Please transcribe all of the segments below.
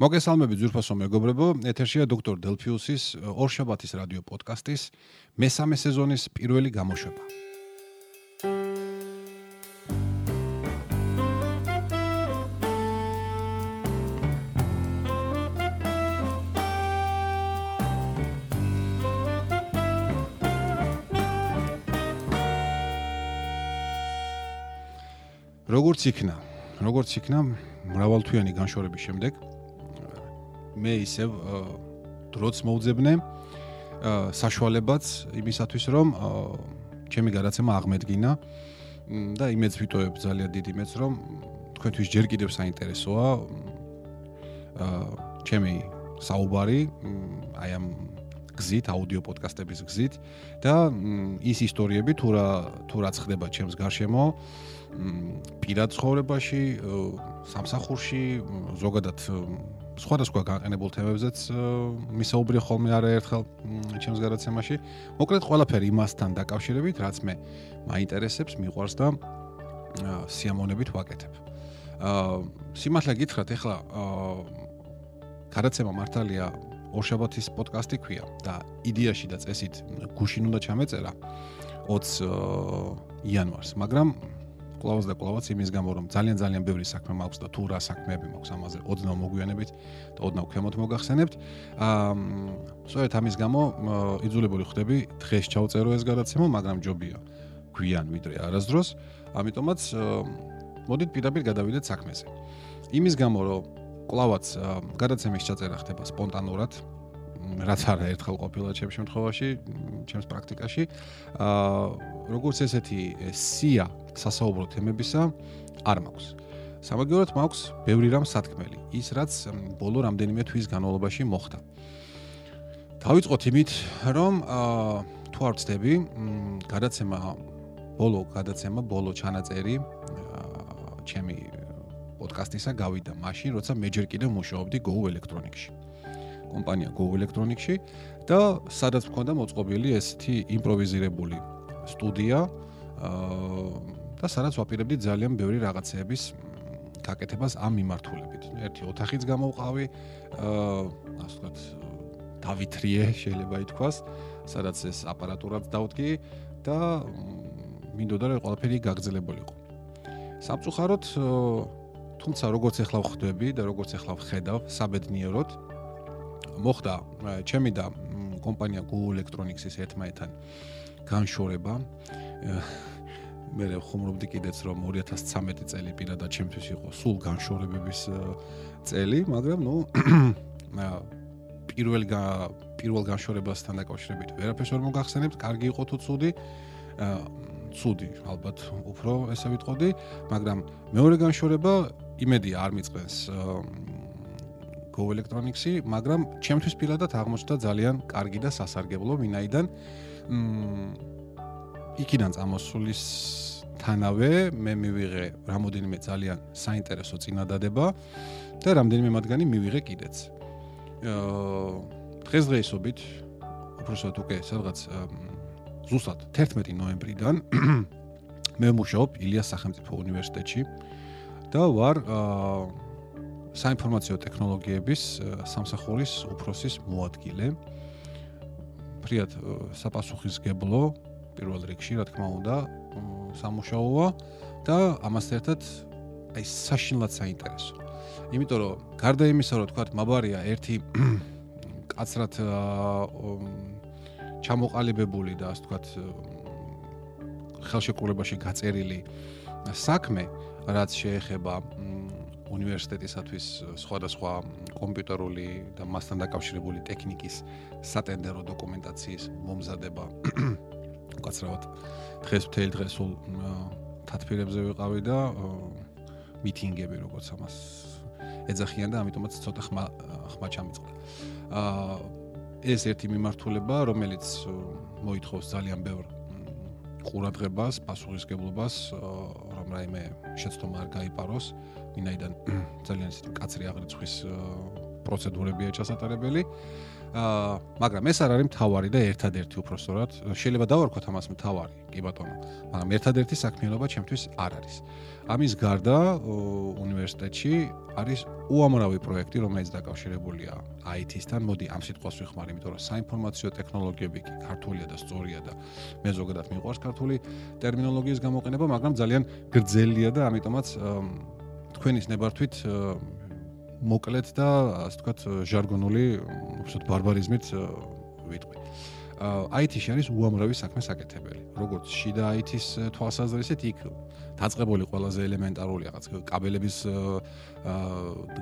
მოგესალმები ძვირფასო მეგობრებო, ეთერშია დოქტორ დელფიუსის ორშაბათის რადიო პოდკასტის მესამე სეზონის პირველი გამოშვება. როგორც იქნა, როგორც იქნა მრავალთვიანი განშორების შემდეგ მე ისევ დროც მოუძებნე საშუალებაც იმისათვის რომ ჩემი გადაცემა აღმედგინა და იმედს ვიტოვებ ძალიან დიდ იმედს რომ თქვენთვის ჯერ კიდევ საინტერესოა ჩემი საუბარი აი ამ გზით აუდიო პოდკასტების გზით და ის ისტორიები თუ რა თუ რაც ხდება ჩემს გარშემო პირად ცხოვრებაში სამსახურში ზოგადად სხვადასხვა გაყენებულ თემებზეც მისაუბრე ხოლმე არაერთხელ ჩემს გადაცემაში. მოკლედ ყველაფერი იმასთან დაკავშირებით, რაც მე მაინტერესებს, მიყვარს და სიამოვნებით ვაკეთებ. აა სიმართლე გითხრათ, ეხლა აა გადაცემა მართალია ორშაბათის პოდკასტი ქვია და იდეაში და წესით გუშინ უნდა ჩამეწერა 20 იანვარს, მაგრამ კლავაც და კლავაც იმის გამო რომ ძალიან ძალიან ბევრი საქმე მაქვს და თუ რა საქმეები მაქვს ამაზე ოდნავ მოგვიანებით და ოდნავ ქვემოთ მოგახსენებთ. აა სწორედ ამის გამო იძულებული ხდები დღეს ჩავწერო ეს გადაცემა, მაგრამ ჯობია გვიან ვიდრე არასდროს. ამიტომაც მოდით პირდაპირ გადავიდეთ საქმეზე. იმის გამო რომ კლავაც გადაცემის ჩაწერა ხდება სპონტანურად, რაც არა ერთხელ ყოფილა ჩემს შემთხვევაში, ჩემს პრაქტიკაში. აა როგორც ესეთი სია სასაუბრო თემებისა არ მაქვს. სამაგიეროდ მაქვს ბევრი რამ სათქმელი, ის რაც ბოლო რამდენიმე თვის განმავლობაში მოხდა. დავიწყოთ იმით, რომ აა თუ არ ვწდები, გადაცემა ბოლო გადაცემა, ბოლო ჩანაწერი ჩემი პოდკასტისა გავიდა მაშინ, როცა მე ჯერ კიდევ მუშაობდი Go Electronics-ში. კომპანია Go Electronics-ში და სადაც მქონდა მოწყობილი ესეთი იმპროვიზირებული სტუდია აა და სადაც ვაპირებდი ძალიან ბევრი რაღაცეების გაკეთებას ამ მიმართულებით. ერთი ოთახიც გამოვყავი, აა ასე ვთქვათ, დავითრიე შეიძლება ითქვას, სადაც ეს აპარატურაც დავდგი და მინდოდა რომ ყველაფერი გაგრძელებულიყო. სამწუხაროდ თუმცა როგორც ახლა ვხვდები და როგორც ახლა ვხედავ საბედნიეროდ მოხდა ჩემი და კომპანია Google Electronics-ის ერთმანეთთან განშორება. მე ხუმრობდი კიდეც რომ 2013 წელი პირადად ჩემთვის იყო სულ განშორებების წელი, მაგრამ ნუ პირველ პირველ განშორებასთან დაკავშირებით ვერაფერს ვერ მოგახსენებთ, კარგი იყო თუ ცუდი. ცუდი, ალბათ უფრო ესე ვიტყოდი, მაგრამ მეორე განშორება იმედია არ მიწყენს Go Electronics-ი, მაგრამ ჩემთვის პირადად აღმოჩნდა ძალიან კარგი და სასარგებლო, ვინაიდან მ იქიდან წამოსulis თანავე მე მივიღე რამოდენიმე ძალიან საინტერესო წინადადება და რამდენიმე მათგანი მივიღე კიდეც. აა დღესდღეობით უბრალოდ უკვე სადღაც ზუსტად 11 ნოემბრიდან მე მუშაობ ილიას სახელმწიფო უნივერსიტეტში და ვარ აა საინფორმაციო ტექნოლოგიების სამსახურის უფროსის მოადგილე. ფრიად საპასუხისგებლო პირველ რიგში, რა თქმა უნდა, სამუშაოა და ამასთან ერთად აი საშინლად საინტერესო. იმიტომ რომ გარდა იმისა, რომ თქვა მაბარია ერთი კაცრად ჩამოყალიბებული და ასე თქვა ხელშეკრულებაში გაწერილი საქმე, რაც შეეხება უნივერსიტეტისათვის სხვადასხვა კომპიუტერული და მასთან დაკავშირებული ტექნიკის სატენდერო დოკუმენტაციის მომზადება. უკაცრავად დღეს მთელი დღე სულ თათფირებზე ვიყავი და მიტინგები როგორც ამას ეძახიან და ამიტომაც ცოტა ხმა ხმა ჩამიწყდა. აა ეს ერთი მიმართულება, რომელიც მოითხოვს ძალიან ბევრ ყურადღებას, პასუხისგებლობას, რომ რაიმე შეცდომა არ გაიპაროს, ვინაიდან ძალიან ისეთი მკაცრი აღრიცხვის პროცედურებია ჩასატარებელი. აა, მაგრამ ეს არ არის მთავარი და ერთადერთი უფრო სწორად. შეიძლება დავარქვათ ამას მთავარი, კი ბატონო, მაგრამ ერთადერთი საქმიანობა ჩემთვის არ არის. ამის გარდა უნივერსიტეტში არის უამრავი პროექტი, რომელიც დაკავშირებულია IT-სთან, მოდი ამ სიტყვას ვიხმარ, იმიტომ რომ საინფორმაციო ტექნოლოგიები კი ქართულია და სწორია და მე ზოგადად მიყვარს ქართული ტერმინოლოგიის გამოყენება, მაგრამ ძალიან გრძელია და ამიტომაც თქვენის ნებართვით მოკლედ და ასე ვთქვათ, ჟარგონული, უბრალოდ ბარბარიზმით ვიტყვი. IT-ში არის უამრავი საქმე საკეთებელი. როგორც შიდა IT-ს თვალსაზრისით, იქ დაწყებული ყველაზე ელემენტარული რაღაც კაბელების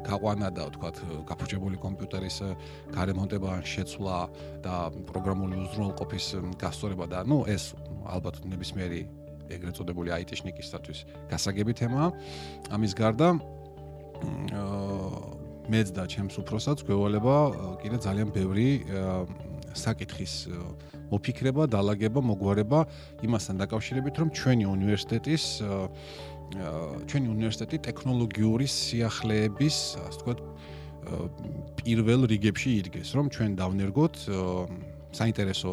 გაყვანა და ვთქვათ, გაფუჭებული კომპიუტერის გარემონტება, შეცვლა და პროგრამული უზრუნველყოფის გასწორება და ნუ ეს ალბათ ნებისმიერი ეგრეთ წოდებული IT-შნიკისათვის გასაგები თემაა. ამის გარდა მეც და ჩემს უფროსაც გვევალება კიდე ძალიან ბევრი საკითხის მოფიქრება, დაალაგება, მოგვარება იმასთან დაკავშირებით, რომ ჩვენი უნივერსიტეტის ჩვენი უნივერსიტეტი ტექნოლოგიური სიახლეების, ასე ვთქვათ, პირველ რიგებში იდგეს, რომ ჩვენ დავნერგოთ საინტერესო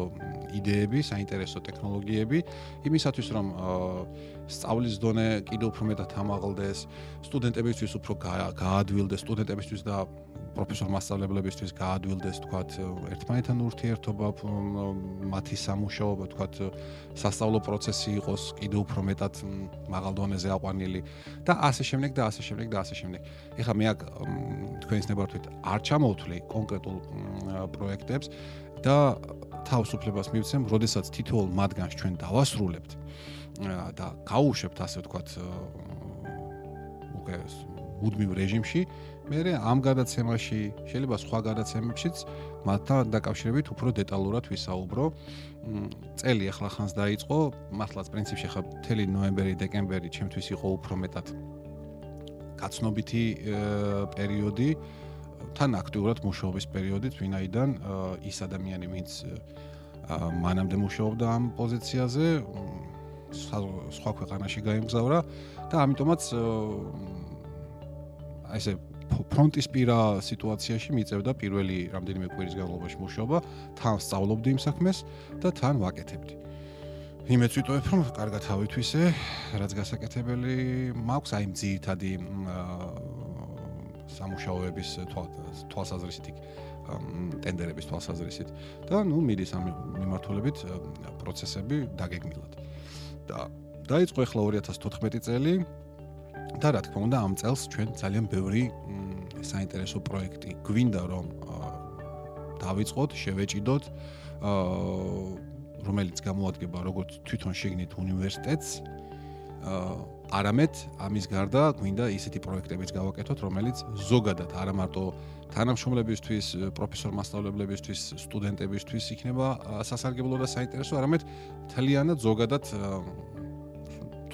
იდეები, საინტერესო ტექნოლოგიები იმისათვის, რომ სწავლის დონე კიდევ უფრო მეტად ამაღლდეს, სტუდენტებისთვის უფრო გაადვილდეს, სტუდენტებისთვის და პროფესორ მასწავლებლებისთვის გაადვილდეს, თქვათ, ერთმანეთთან ურთიერთობა, მათი სამუშაობა, თქვათ, სასწავლო პროცესი იყოს კიდევ უფრო მეტად მაღალ დონეზე აყვანილი და ასე შემდეგ და ასე შემდეგ და ასე შემდეგ. ეხლა მე აქ თქვენის ნებართვით არ ჩამოვთვლი კონკრეტულ პროექტებს და თავისუფლებას მივცემ, როდესაც თითოეულ მათგანს ჩვენ დავასრულებთ და გაუშვებთ, ასე ვთქვათ, უკვე მუდმივ რეჟიმში, მე ამ გადაცემაში, შეიძლება სხვა გადაცემებშიც მათთან დაკავშირებით უფრო დეტალურად ვისაუბრო. წელი ახლა ხანს დაიწყო, მართლაც პრინციპში ხა მთელი ნოემბერი, დეკემბერი ჩემთვის იყო უფრო მეტად კაცნობითი პერიოდი, თან აქტიურად მუშაობის პერიოდი, ვინაიდან ის ადამიანი, ვინც მანამდე მუშაობდა ამ პოზიციაზე, სხვა ქვეყანაში გაემგზავრა და ამიტომაც აი ესე ფრონტის პირა სიტუაციაში მიწევდა პირველი რამდენიმე კვირის განმავლობაში მუშაობა, თან სწავლობდი იმ საქმეს და თან ვაკეთებდი. იმეც ვიტყობ, რომ კარგად ავითვისე, რაც გასაკეთებელი მაქვს, აი ძირითადი სამუშაოების თვალსაზრისით იქ ტენდერების თვალსაზრისით და ნუ მიდის ამ მიმართულებით პროცესები დაგეგმილად. და დაიწყო ახლა 2014 წელი და რა თქმა უნდა ამ წელს ჩვენ ძალიან ბევრი საინტერესო პროექტი გვინდა რომ დავიწყოთ, შევეჭიდოთ რომელიც გამოადგება როგორც თვითონ შეგნით უნივერსიტეტს არამედ ამის გარდა გვინდა ისეთი პროექტებიც გავაკეთოთ რომელიც ზოგადად არა მარტო თანამშრომლებისთვის, პროფესორ მასწავლებლებისთვის, სტუდენტებისთვის იქნება სასარგებლო და საინტერესო, არამედ თლიანად ზოგადად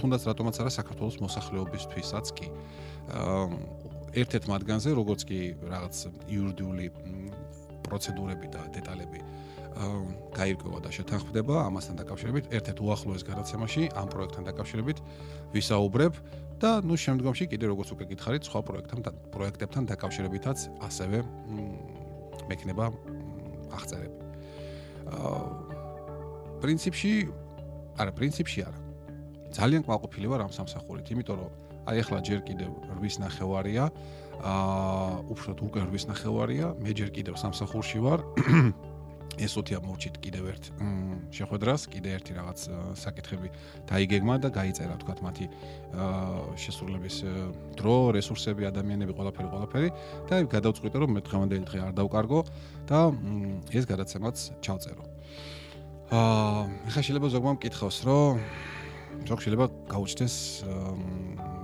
თუნდაც რატომაც არა საქართველოს მოსახლეობისთვისაც კი. ერთ-ერთ მათგანზე, როგორც კი რაღაც იურიდიული პროცედურები და დეტალები გაირკვევა და შეთანხმდება ამასთან დაკავშირებით, ერთ-ერთ უახლოეს გადაცემაში ამ პროექტთან დაკავშირებით ვისაუბრებ და ნუ შემდგომში კიდე როგორც უკვე გითხარით, სხვა პროექტთან პროექტებთან დაკავშირებითაც ასევე მექნება აღწერები. აა პრინციპში არა, პრინციპში არა. ძალიან ყვაყოფილი ვარ ამ სამსახურით, იმიტომ რომ აი ახლა ჯერ კიდევ 8 ნახევარია, აა თუ უკვე 8 ნახევარია, მე ჯერ კიდევ სამსახურში ვარ. ეს უთია მოვჭით კიდევ ერთ შეხვედრას, კიდე ერთი რაღაც საკითხები დაიგეგმა და გაიწერა თქვათ მათი შესრულების დრო, რესურსები, ადამიანები, ყველაფერი, ყველაფერი და გადავწყვიტე რომ მე დღევანდელი დღე არ დავკარგო და ეს გადაცემაც ჩავწერო. აა, ხა შეიძლება ზოგმა მკითხოს, რომ ზოგ შეიძლება გაუჩნდეს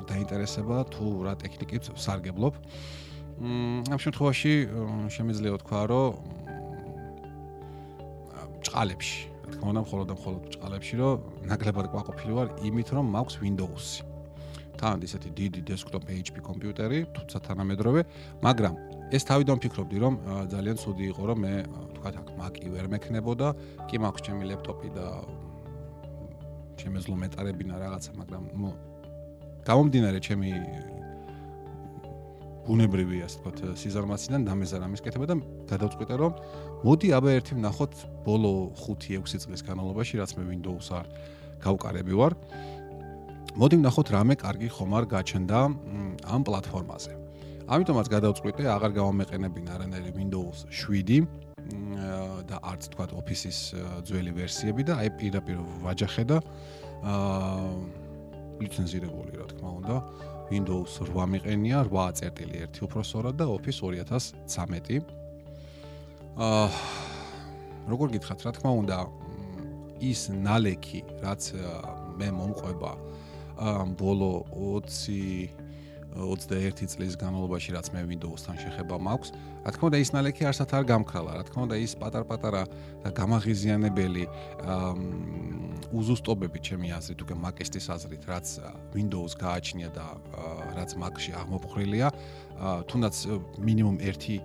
დაინტერესება თუ რა ტექნიკით სარგებლობ. მ ამ შემთხვევაში შემიძლია ვთქვა, რომ ჭყალებში. რა თქმა უნდა, მხოლოდ და მხოლოდ ჭყალებში, რომ ნაკლებად ყვაყოფილი ვარ იმით, რომ მაქვს Windows-ი. თან ისეთი დიდი desktop HP კომპიუტერი, თუმცა თანამედროვე, მაგრამ ეს თავიდან ფიქრობდი, რომ ძალიან ცუდი იყო, რომ მე თქვა აქ Mac-ი ვერ მექნებოდა, კი მაქვს ჩემი ლეპტოპი და შემეძლო მეტარებინა რაღაცა, მაგრამ გამომდინარე ჩემი ბუნებრივი ასე ვთქვათ სიზარმაციდან დამეზარ ამის კეთება და გადავწყვიტე რომ მოდი აბა ერთი ვნახოთ ბოლო 5-6 წლის განმავლობაში რაც მე Windows არ გავკარები ვარ. მოდი ვნახოთ რამე კარგი ხომ არ გაჩნდა ამ პლატფორმაზე. ამიტომაც გადავწყვიტე აღარ გავამეყენებინ არანაირი Windows 7 და არც თქვა Office-ის ძველი ვერსიები და აი პირდაპირ ვაჯახე და აა ლიცენზირებული რა თქმა უნდა Windows 8 მიყენია 8.1 უფროსორად და Office 2013 აა როგორ გითხრათ რა თქმა უნდა ის ნალექი რაც მე მომყვება აა ბოლო 20 21 წლის განმავლობაში რაც მე Windows-თან შეხება მაქვს, რა თქმა უნდა ის ნალექი არსად არ გამქრალა, რა თქმა უნდა ის პატარ-პატარა და გამაღიზიანებელი უზუსტობები ჩემი აზრით უკვე Mac-ის აზრით, რაც Windows გააჩნია და რაც Mac-ში აღმოფხრილია, თუნდაც მინიმუმ 1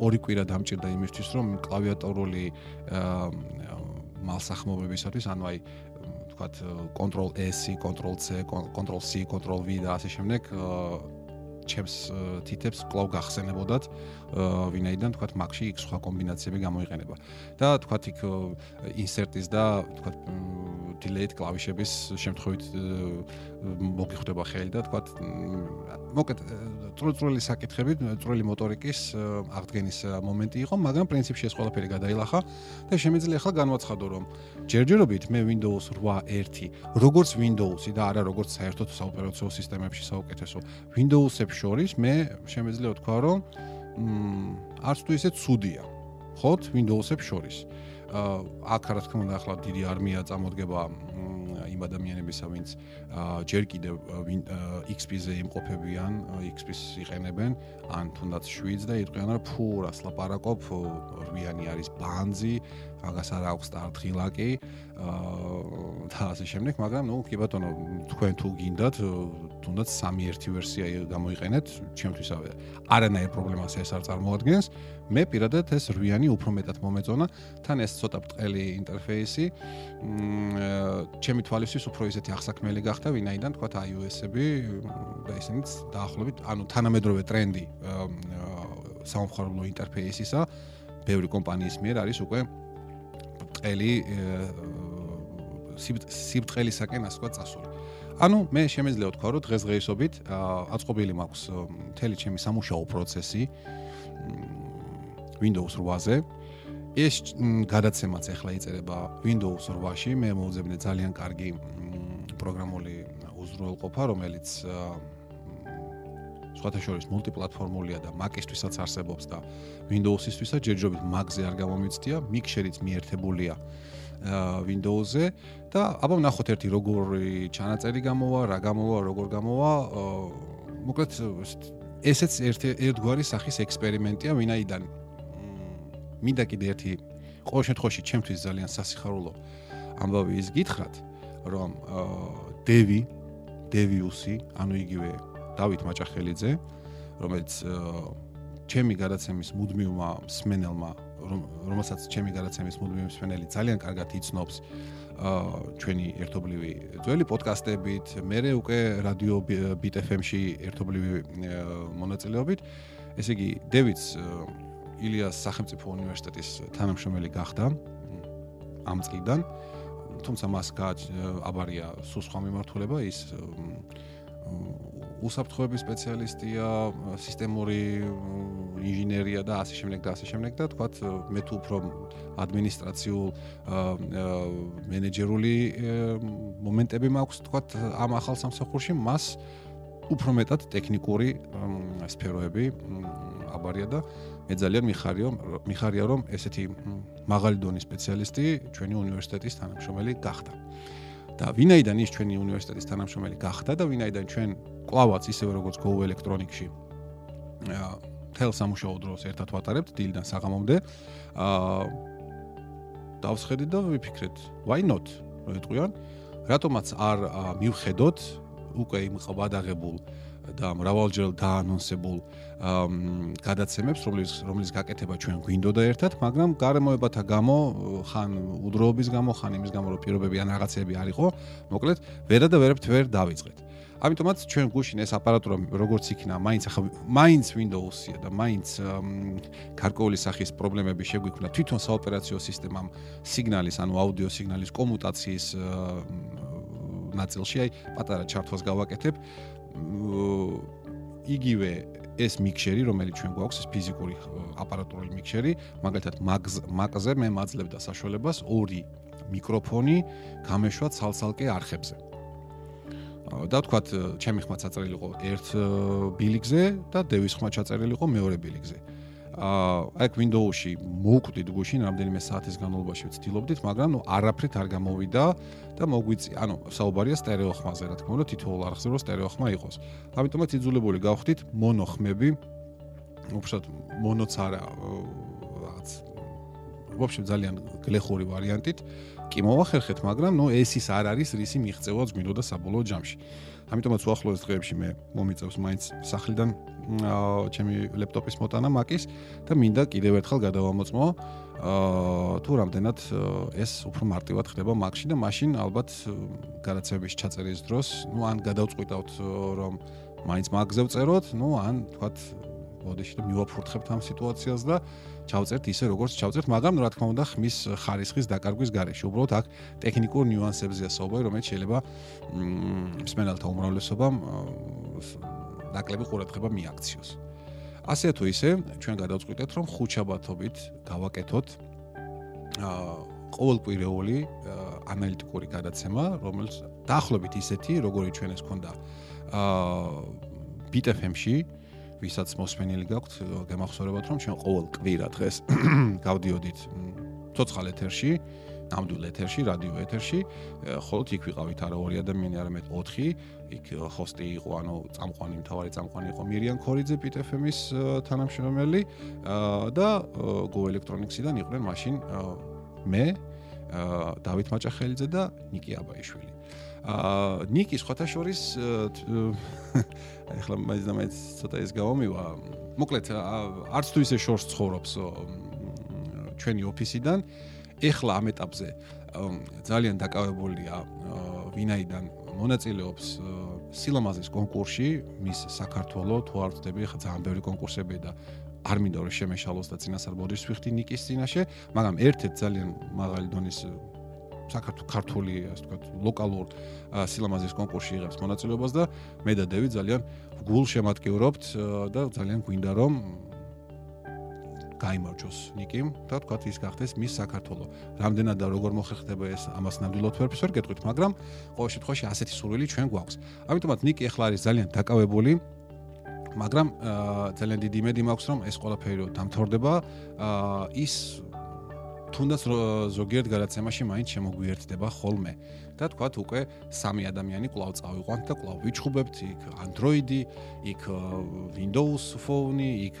ორი კვირა დამჭირდა იმისთვის, რომ კლავიატურული მალსახმობებისათვის, ანუ აი ვთქვათ control s, control c, control c, control v და ასე შემდეგ ჩემს თითებს კლავ გახსენებოდათ ვინაიდან თქვათ Mac-ში იქ სხვა კომბინაციები გამოიყენება. და თქვათ იქ insert-ის და თქვათ delete კლავიშების შემთხვევით მოგიხვდება ხელი და თქვათ მოკეთ წრუწრული საკითხები, წრული მოტორიკის აღდგენის მომენტი იყო, მაგრამ პრინციპში ეს ყველაფერი გადაილახა და შემიძლია ახლა განვაცხადო, რომ ჯერჯერობით მე Windows 8.1 როგორც Windows-ი და არა როგორც საერთოდ საოპერაციო სისტემებში საუკეთესო Windows-ებს შორის მე შემიძლია ვთქვა, რომ მ არც თუ ისე ცუდია. ხოთ Windows-ებს შორის. აა აქ რა თქმა უნდა ახლა დიდი არმია წამოდგება იმ ადამიანებისა, ვინც ჯერ კიდევ XP-ზე იმყოფებიან, XP-ს იყენებენ, ან თუნდაც 7-ს და იტყვიან, რომ ფუ, რას ლაპარაკობ, რვიანი არის ბანძი, მაგას არ აქვს სტარტ-ღილაკი, აა და ასე შემდეგ, მაგრამ ნუ კი ბატონო, თქვენ თუ გინდათ, თუნდაც 3-1 ვერსია გამოიყენეთ, ჩემთვისავე არანაირ პრობლემას ეს არ წარმოადგენს. მე პირადად ეს რვიანი უფრო მეტად მომეწონა, თან ეს ცოტა ბრტყელი ინტერფეისი. მ ჩემი თვალისთვის უფრო ისეთი ახსაკმელი გახდა, ვინაიდან თქვა iOS-ები და ისინიც დაახლოებით, ანუ თანამედროვე ტრენდი სამხარებლო ინტერფეისისა, ბევრი კომპანიის მიერ არის უკვე ბრტყელი სიბტყელისაკენ ასე ვთქვა წასული. ანუ მე შემეძლია ვთქვა, რომ დღესდღეობით აწყობილი მაქვს მთელი ჩემი სამუშაო პროცესი Windows 8-ზე. ეს გადაცემაც ახლა იწერება Windows 8-ში. მე მოვძებნე ძალიან კარგი პროგრამული უზრუნველყოფა, რომელიც სხვათა შორის მულტიპლატფორმულია და Mac-ისთვისაც არსებობს და Windows-ისთვისაც ჯერჯერობით Mac-ზე არ გამომიცდია, Mixer-იც მიერთებულია Windows-ზე და აბა ვნახოთ ერთი როგორი ჩანაწერი გამოვა, რა გამოვა, როგორ გამოვა. მოკლედ ესეც ერთი ერთგვარი სახის ექსპერიმენტია, ვინაიდან მინდა კიდე ერთი ყოველ შემთხვევაში ჩემთვის ძალიან სასიხარულო ამბავი ის გითხრათ, რომ დევი, დევიუსი, ანუ იგივე დავით მაჭახელიძე, რომელიც ჩემი გადაცემის მუდმივმა მსმენელმა რომელსაც ჩემი გადაცემის მუდმივი მსმენელი ძალიან კარგად იცნობს ჩვენი ერთობლივი ძველი პოდკასტებით, მე უკვე რადიო ბიტ FM-ში ერთობლივი მონაწილეობით. ესე იგი, დევიც ილიას სახელმწიფო უნივერსიტეტის თანამშრომელი გახდა ამ წლიდან. თუმცა მას აბარია სულ სხვა მიმართულება, ის უსაფრთხოების სპეციალისტია, სისტემური ინჟინერია და ასე შემდეგ და ასე შემდეგ და თქვათ მე თუ უფრო ადმინისტრაციულ მენეჯერული მომენტები მაქვს თქვათ ამ ახალ სამსახურში, მას უფრო მეტად ტექნიკური სფეროები აბარია და მე ძალიან მიხარია მიხარია რომ ესეთი მაღალი დონის სპეციალისტი ჩვენი უნივერსიტეტის თანამშრომელი გახდა. და ვინაიდან ის ჩვენი უნივერსიტეტის თანამშრომელი გახდა და ვინაიდან ჩვენ კლავაც ისევე როგორც Go Electronics-ში აა თელ სამუშაო დროს ერთად ვატარებთ დილიდან საღამომდე. აა დავსხედით და ვიფიქრეთ why not როიტყვიან რატომაც არ მივხედოთ უკვე იმ ყბადაღებულ და მრავალჯერ დაანონსებულ გადაცემებს, რომლის რომლის გაკეთება ჩვენ გვინდოდა ერთად, მაგრამ გარემოებათა გამო, ხან უდროობის გამო, ხან იმის გამო, რომ პირობები ან რაღაცები არ იყო, მოკლედ, ვერა და ვერებთ ვერ დავიწყეთ. ამიტომაც ჩვენ გუშინ ეს აპარატურა როგორც იქნა, მაინც ახლა მაინც Windows-ია და მაინც გარკვეული სახის პრობლემები შეგვიქმნა თვითონ საოპერაციო სისტემამ სიგნალის, ანუ აუდიო სიგნალის კომუტაციის ნაწილში, აი პატარა ჩართვას გავაკეთებ. იგივე ეს მიქსერი, რომელიც ჩვენ გვაქვს, ეს ფიზიკური აპარატურული მიქსერი, მაგალითად მაკზე მე მაძლევდა საშუალებას ორი მიკროფონი გამეშვა ცალ-ცალკე არხებზე. და თქვათ, ჩემი ხმა ჩაწერილი იყო ერთ ბილიგზე და დევის ხმა ჩაწერილი იყო მეორე ბილიგზე. აი აქ Windows-ში მოვკვდით გუშინ რამდენიმე საათის განმავლობაში ვცდილობდით, მაგრამ ნუ არაფრით არ გამოვიდა და მოგვიწი, ანუ საუბარია სტერეო ხმაზე, რა თქმა უნდა, თითოეულ არხზე რომ სტერეო ხმა იყოს. ამიტომაც იძულებული გავხდით მონო ხმები უბრალოდ მონოც არა რაღაც вообще ძალიან გლეხური ვარიანტით კი მოვახერხეთ, მაგრამ ნუ ეს ის არ არის რისი მიღწევაც გვინდოდა საბოლოო ჯამში. ამიტომაც უახლოეს დღეებში მე მომიწევს მაინც სახლიდან ჩემი ლეპტოპის მოტანა მაკის და მინდა კიდევ ერთხელ გადავამოწმო აა თუ რამდენად ეს უფრო მარტივად ხდება მაკში და მაშინ ალბათ გადაცემების ჩაწერის დროს, ну ან გადავწყვიტავთ რომ მაინც მაგზე ვწეროთ, ну ან თქვათ ბოდიში და მივაფურთხებთ ამ სიტუაციას და ჩავწერთ ისე როგორც ჩავწერთ, მაგრამ რა თქმა უნდა ხმის ხარისხის დაკარგვის გარეშე. უბრალოდ აქ ტექნიკურ ნიუანსებზეა საუბარი, რომელიც შეიძლება მსმენელთა უმრავლესობამ ნაკლები ყურადღება მიაქციოს. ასე თუ ისე, ჩვენ გადავწყვიტეთ, რომ ხუჩაბათობით გავაკეთოთ აა ყოველკვირეული ანალიტიკური გადაცემა, რომელიც დაახლოებით ისეთი, როგორი ჩვენ ეს ქონდა აა BTFM-ში, ვისაც მოსმენილი გაქვთ, გემახსოვრებათ, რომ ჩვენ ყოველ კვირა დღეს გავდიოდით ცოცხალ ეთერში, ნამდვილ ეთერში, რადიო ეთერში, ხოლოდ იქ ვიყავით არა ორი ადამიანი, არამედ 4. იქ ჰოსტი იყო, ანუ წამყვანი, მთავარი წამყვანი იყო მირიან ქორიძე PTFM-ის თანამშრომელი და Go Electronics-იდან იყვნენ მაშინ მე, დავით მაჭახელიძე და ნიკი აბაიშვილი. აა ნიკი სხვათა შორის ეხლა მაინც და მაინც ცოტა ის გამომივა. მოკლედ არც თუ ისე შორს ცხოვრობს ჩვენი ოფისიდან. ეხლა ამ ეტაპზე ძალიან დაკავებულია ვინაიდან მონაწილეობს სილამაზის კონკურსში, მის საქართველოს თუ არ ვწდები, ხა ძალიან ბევრი კონკურსებია და არ მინდა რომ შემეშალოს და წინასწარ ბოდის ვიხდი ნიკის წინაშე, მაგრამ ერთ-ერთ ძალიან მაღალი დონის საქართველოს ქართული ასე ვთქვათ ლოკალურ სილამაზის კონკურსში იღებს მონაწილეობას და მე და დევი ძალიან გულ შემატკივრობთ და ძალიან გვინდა რომ გაიმარჯოს ნიკიმ და თქვათ ის გახდეს მის საქართველოს. რამდენად და როგორ მოხერხდება ეს ამას ნამდვილად ვერფერს ვერ გეტყვით, მაგრამ ყოველ შემთხვევაში ასეთი სურვილი ჩვენ გვაქვს. ამიტომაც ნიკი ახლა არის ძალიან დაკავებული მაგრამ ძალიან დიდი იმედი მაქვს რომ ეს ყველაფერი დამთავრდება ის თუნდაც ზოგიერთ გადაცემაში მაინც შემოგვიერთდება ხოლმე. და თქვათ უკვე სამი ადამიანი კვლავ წავიყვანთ და კვლავ ვიჩხუბებთ იქ Android-ი, იქ Windows Phone-ი, იქ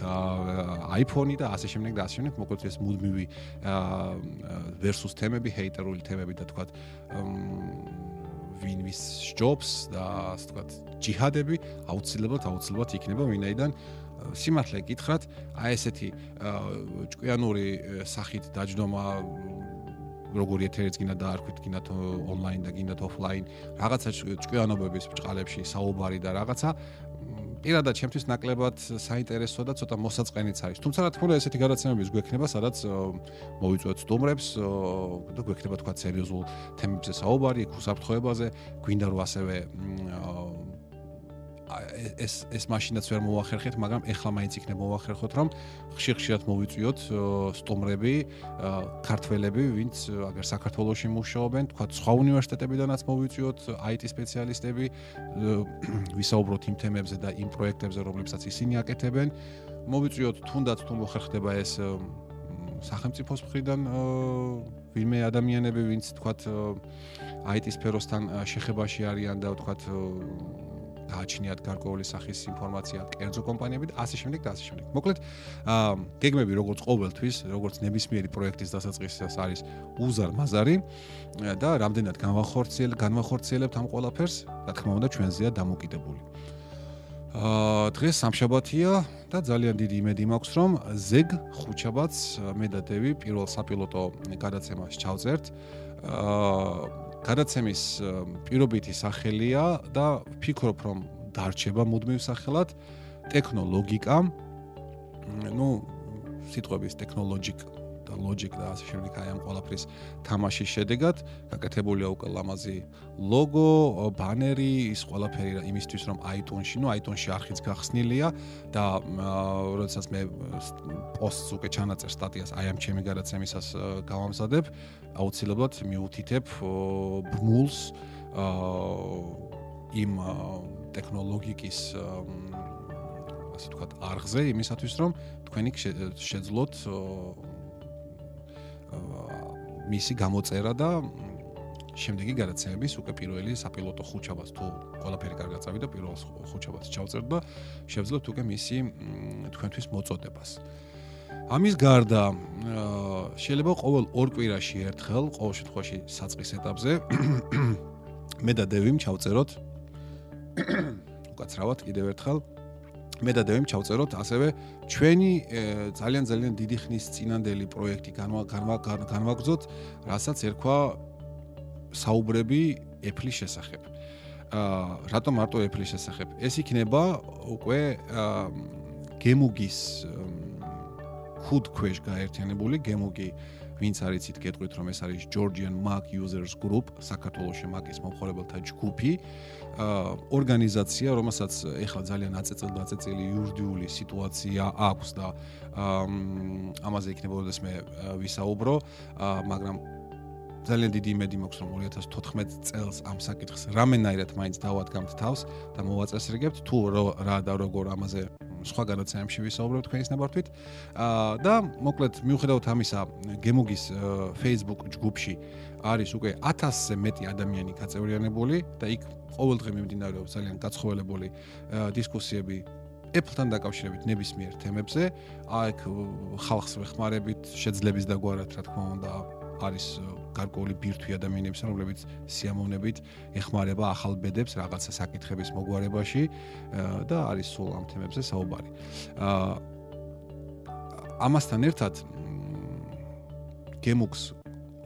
iPhone-ი და ასე შემდეგ და ასე შემდეგ. მოკლედ ეს მუდმივი versus თემები, ჰეიტერული თემები და თქვათ ვინ ვის სჯობს და ასე თქვათ ჯიჰადები აუცილებლად აუცილებლად იქნება ვინაიდან სიმართლე გითხრათ, აი ესეთი ჭკვიანური სახით დაждდომა როგორი ეთერიც გინდა დაარქვით, გინდა ონლაინ და გინდა ოფლაინ, რაღაცა ჭკვიანობების ბჭყალებში საუბარი და რაღაცა პირადად ჩემთვის ნაკლებად საინტერესო და ცოტა მოსაწყენიც არის. თუმცა რა თქმა უნდა ესეთი გადაცემების გვექნება, სადაც მოვიწვევთ სტუმრებს და გვექნება თქვა სერიოზულ თემებზე საუბარი, უსაფრთხოებაზე, გვინდა რომ ასევე ეს ეს მაშინაც ვერ მოახერხეთ, მაგრამ ეხლა მაინც იქნება მოახერხოთ, რომ ხშირ-ხშირად მოვიწვიოთ სტუმრები, ქართველები, ვინც აგერ საქართველოსში მუშაობენ, თქვა სხვა უნივერსიტეტებიდანაც მოვიწვიოთ IT სპეციალისტები, ვისაუბროთ იმ თემებზე და იმ პროექტებზე, რომლებსაც ისინი აკეთებენ. მოვიწვიოთ თუნდაც თუ მოხერხდება ეს სახელმწიფოს მხრიდან ვინმე ადამიანები, ვინც თქვა IT სფეროსთან შეხებაში არიან და თქვა გააჩნიათ გარკვეული სახის ინფორმაცია კერძო კომპანიები და ასე შემდეგ და ასე შემდეგ. მოკლედ, აა გეგმები როგორც ყოველთვის, როგორც ნებისმიერი პროექტის დასაწყისას არის უზარ-მაზარი და რამდენად განვახორციელ განვახორციელებთ ამ ყველაფერს, რა თქმა უნდა, ჩვენზეა დამოკიდებული. აა დღეს სამშაბათია და ძალიან დიდი იმედი მაქვს, რომ ზეგ ხუჩაბაც მე და დევი პირველ საპილოტო გადაცემას ჩავწერთ. აა გადაცემის პირობითი სახელია და ვფიქრობ რომ დარჩება მუდმივ სახელად ტექნოლოგიკა. ну, სიტყვების ტექნოლოგიკ და logic და ასე შემდეგ აი ამ ყველაფრის თამაშის შედეგად გაკეთებულია უკვე ლამაზი ლოგო, ბანერი, ის ყველაფერი იმისთვის რომ iTunes-ში, ну iTunes-ში არხიც გახსნილია და როდესაც მე პოსტს უკვე ჩანაწერ სტატიას აი ამ ჩემი გადაცემისას გავამზადებ, აუცილებლად მიუთითებ ბმულს იმ ტექნოლოგიკის ასე ვთქვათ, არღზე იმისათვის, რომ თქვენი შეძლოთ მისი გამოწერა და შემდეგი გადაცემების უკვე პირველი საპილოტო ხუჩაბას თუ ყველაფერი კარგად წავიდა პირველ ხუჩაბას ჩავწერდ და შევძლებთ უკვე მისი თქვენთვის მოწოდებას. ამის გარდა შეიძლება ყოველ ორ კვირაში ერთხელ, ყოველ შემთხვევაში საწყის ეტაპზე მე და დევიმ ჩავწეროთ უკაცრავად კიდევ ერთხელ მე და დევიმ ჩავწეროთ ასევე ჩვენი ძალიან ძალიან დიდი ხნის წინანდელი პროექტი განვაგზოთ, რასაც ერქვა საუბრები Apple-ის შესახებ. აა რატომ მარტო Apple-ის შესახებ? ეს იქნება უკვე გემუგის ხუთ ქვეშ გაერთიანებული გემუგი ვინც არიცით გეტყვით რომ ეს არის Georgian Mac Users Group საქართველოს Mac-ის მომხმარებელთა ჯგუფი. ორგანიზაცია რომელსაც ეხლა ძალიან აწეწილ დაწეწილი იურიდიული სიტუაცია აქვს და ამაზე იქნება როდესაც მე ვისაუბრო მაგრამ ძალიან დიდი იმედი მაქვს რომ 2014 წელს ამ საკითხს რამენაირად მაინც დავადგამთ თავს და მოვაწესრიგებთ თუ რა და როგორ ამაზე სხვა განაცემებში ვისაუბრებთ თქვენის ნებართვით. აა და მოკლედ მიუხედავად ამისა, გემოგის Facebook ჯგუფში არის უკვე 1000-ზე მეტი ადამიანი გაწევრიანებული და იქ ყოველდღე მიმდინარეობს ძალიან გაცხოველებული დისკუსიები Apple-თან დაკავშირებით ნებისმიერ თემებზე. აი იქ ხალხს ვეხმარებით, შეძლების დაგვარად, რა თქმა უნდა, არის გარკვეული ბირთვი ადამიანების, რომლებიც სიამოვნებით ეხმარება ახალ ბედებს რაღაცა საკითხების მოგვარებაში და არის სულ ამ თემებზე საუბარი. აა ამასთან ერთად გემუქს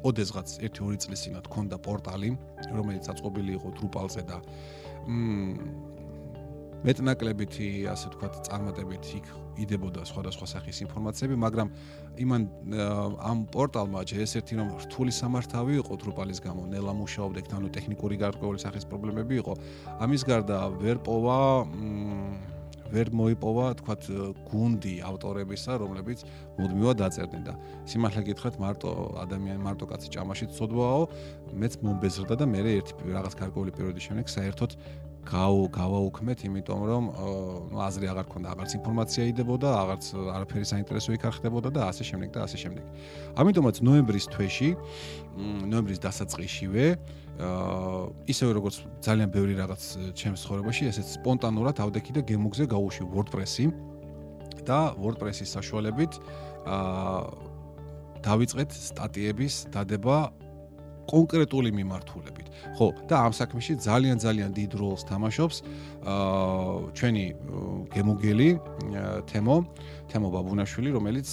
ოდესღაც 1-2 წლის წინათ ქონდა პორტალი, რომელიც აწყობილი იყო Drupal-ზე და მ მეტნაკლებითი, ასე ვთქვათ, წარმატებით იქ იდებოდა სხვადასხვა სახის ინფორმაციები, მაგრამ იმან ამ პორტალმა ჯერ-ერთი რომ რთული სამართავი იყო დრუპალის გამო, ნელა მუშაობდა, ანუ ტექნიკური გარკვეული სახის პრობლემები იყო. ამის გარდა ვერ პოვა ვერ მოიპოვა, თქვათ, გუნდი ავტორებისა, რომლებიც მუდმივად დაწერდნენ და სიმართლე გითხრათ, მარტო ადამიანი, მარტო კაცი ჭამაში წოდვაო, მეც მომბეზრდა და მე ერთი რაღაც გარკვეული პერიოდის შემდეგ საერთოდ გავაუქმეთ, იმიტომ რომ ნუ აზრი აღარ ქონდა, აღარც ინფორმაცია იდებოდა, აღარც არაფერი საინტერესო იქ არ ხდებოდა და ასე შემდეგ და ასე შემდეგ. ამიტომაც ნოემბრის თვეში, ნოემბრის დასაწყისშივე, აა ისევე როგორც ძალიან ბევრი რაღაც ჩემს ცხოვრებაში, ესეც სპონტანურად ავდექი და გემოგზე გავუშვი WordPress-ი და WordPress-ის საშუალებით აა დავიწყეთ სტატიების დადება კონკრეტული მიმართულებით. ხო, და ამ საქმეში ძალიან ძალიან დიდ როლს თამაშობს აა ჩვენი გემოგელი თემო, თემო ბაბუნაშვილი, რომელიც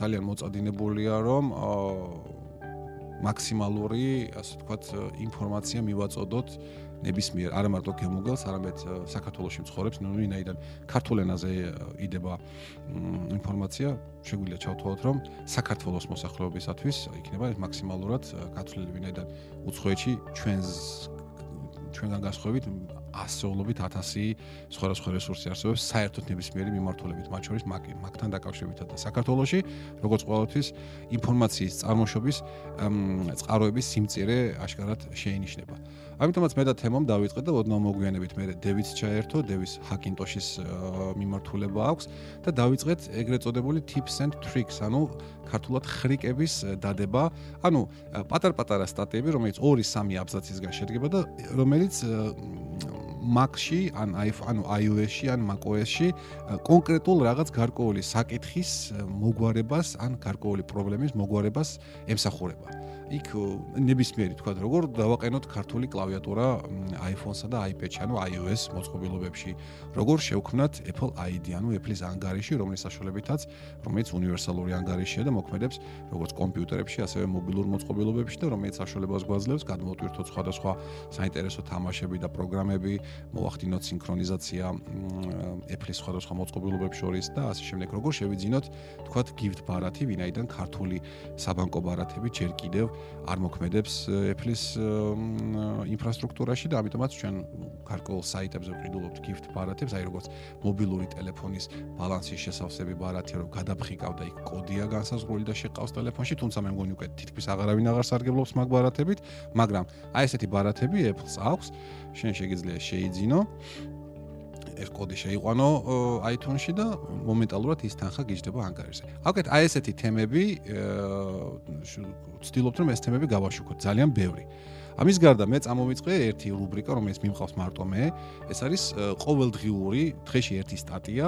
ძალიან მოწადინებულია, რომ აა მაქსიმალური, ასე ვთქვათ, ინფორმაცია მივაწოდოთ ნებისმიერ არა მარტო გემოგელს, არამედ საქართველოსში მცხოვრებს, ნუ ვინაიდან ქართულ ენაზე იდება ინფორმაცია, შეგვიძლია ჩავთვალოთ, რომ საქართველოს მოსახლეობისათვის იქნება მაქსიმალურად გათვლილი, ვინაიდან უცხოეთში ჩვენს ჩვენგან გასხოვებით ასეულობით 1000 სხვადასხვა რესურსი არსებობს საერთოდ ნებისმიერი მიმართულებით, მათ შორის მაგთან დაკავშირებით და საქართველოსში, როგორც ყოველთვის ინფორმაციის წარმოშობის წყაროების სიმწირე აშკარად შეინიშნება. ამიტომაც მე და თემომ დავიწყე და ოდნავ მოგვიანებით მე დევიც ჩაერთო, დევის ჰაკინტოშის მიმართულება აქვს და დავიწყეთ ეგრეთ წოდებული tips and tricks, ანუ ქართულად ხრიკების დადება, ანუ პატარ-პატარა სტატიები, რომელიც 2-3 აბზაცისგან შედგება და რომელიც Mac-ში, ან ანუ iOS-ში, ან macOS-ში კონკრეტულ რაღაც გარკვეული საკითხის მოგვარებას, ან გარკვეული პრობლემის მოგვარებას ემსახურება. იქ ნებისმიერი თქვა როგორ დავაყენოთ ქართული კლავიატურა iPhone-სა და iPad-ში, ანუ iOS მოწყობილობებში, როგორ შევქმნათ Apple ID, ანუ Apple-ის ანგარიში, რომლის საშუალებითაც, რომელიც უნივერსალური ანგარიშია და მოქმედებს როგორც კომპიუტერებში, ასევე მობილურ მოწყობილობებში და რომელიც საშუალებას გვაძლევს გადმოვტვირთოთ სხვადასხვა საინტერესო თამაშები და პროგრამები, მოახდინოთ სინქრონიზაცია Apple-ის სხვადასხვა მოწყობილობებს შორის და ასე შემდეგ. როგორ შევიძინოთ თქვათ gift ბარათი ვინაიდან ქართული საბანკო ბარათები ჯერ კიდევ არ მოქმედებს Apple-ის ინფრასტრუქტურაში და ამიტომაც ჩვენ გარკვეულ საიტებზე ვყიდულობთ gift ბარათებს, აი როგორც მობილური ტელეფონის ბალანსის შესავსები ბარათი, რომ გადაფხიკავ და იქ კოდია განსაზღვრული და შეყავს ტელეფონში, თუმცა მე მგონი უკვე თითქმის აღარავინ აღარ სარგებლობს მაგ ბარათებით, მაგრამ აი ესეთი ბარათები Apple-ს აქვს, შენ შეგიძლია შეიძინო ეს კოდი შეიყვანო iTunes-ში და მომენტალურად ის თანხა გიждდება ანგარიშზე. აკეთ აი ესეთი თემები ვცდილობთ რომ ეს თემები გავაშუქოთ ძალიან ბევრი. ამის გარდა მე წამოვიწყე ერთი რუბრიკა, რომელიც მიმყავს მარტო მე. ეს არის ყოველდღიური, დღეში ერთი სტატია.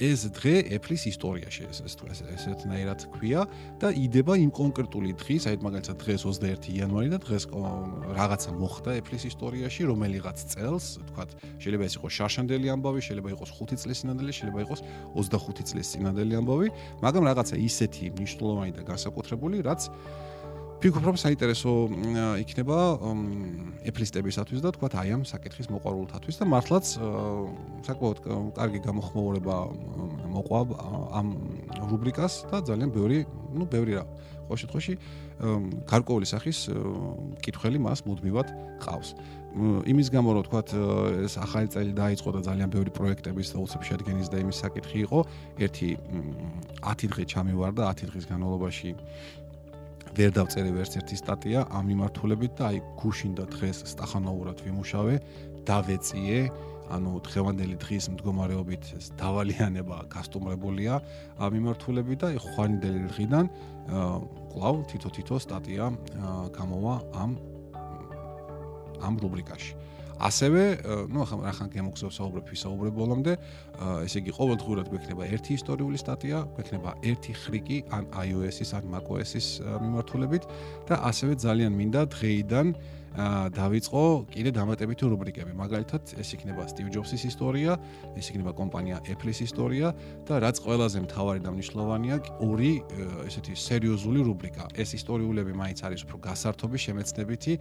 ეს დღე Apple-ის ისტორიაში ეს ეს ესეთნაირად ქვია და იდება იმ კონკრეტული დღის, აი მაგალითად დღეს 21 იანვარი და დღეს რაღაცა მოხდა Apple-ის ისტორიაში, რომელიღაც წელს, თქვათ, შეიძლება ეს იყოს შარშანდელი ამბავი, შეიძლება იყოს 5 წლის წინანდელი, შეიძლება იყოს 25 წლის წინანდელი ამბავი, მაგრამ რაღაცა ისეთი მნიშვნელოვანი და განსაკუთრებული, რაც ფიქრობ რომ საინტერესო იქნება ეფლისტებისათვის და თქვა აი ამ საკითხის მოყვარულთათვის და მართლაც საკმაოდ კარგი გამოხმოვრება მოყვა ამ რუბრიკას და ძალიან ბევრი ну ბევრი რა. ყოველ შემთხვევაში გარკვეული სახის კითხველი მას მუდმივად ყავს. იმის გამო რომ თქვა ეს ახალი წელი დაიწყო და ძალიან ბევრი პროექტების და უცებ შედგენის და იმის საკითხი იყო ერთი 10 დღე ჩამივარ და 10 დღის განმავლობაში ვერ დავწერე ვერც ერთი სტატია ამ მიმართულებით და აი გუშინ და დღეს სტახანოურად ვიმუშავე დავეწიე. ანუ დღევანდელი დღის მდგომარეობით ეს დავალიანება გასტუმრებულია ამ მიმართულებით და ხვანიდელი დღიდან კლავ თითო-თითო სტატია გამოვა ამ ამ რუბრიკაში ასევე, ну, ახლა რახან გემოგზავ საუბრებ ვისაუბრებ ბოლომდე, ესე იგი ყოველდღურად გვექნება ერთი ისტორიული სტატია, გვექნება ერთი ხრიკი ან iOS-ის ან macOS-ის მიმართულებით და ასევე ძალიან მინდა დღეიდან დავიწყო კიდე დამატებითი რუბრიკები. მაგალითად, ეს იქნება Steve Jobs-ის ისტორია, ეს იქნება კომპანია Apple-ის ისტორია და რაც ყველაზე მთავარი და მნიშვნელოვანია, ორი ესეთი სერიოზული რუბრიკა. ეს ისტორიულები მაინც არის უფრო გასართობი, შემეცნებითი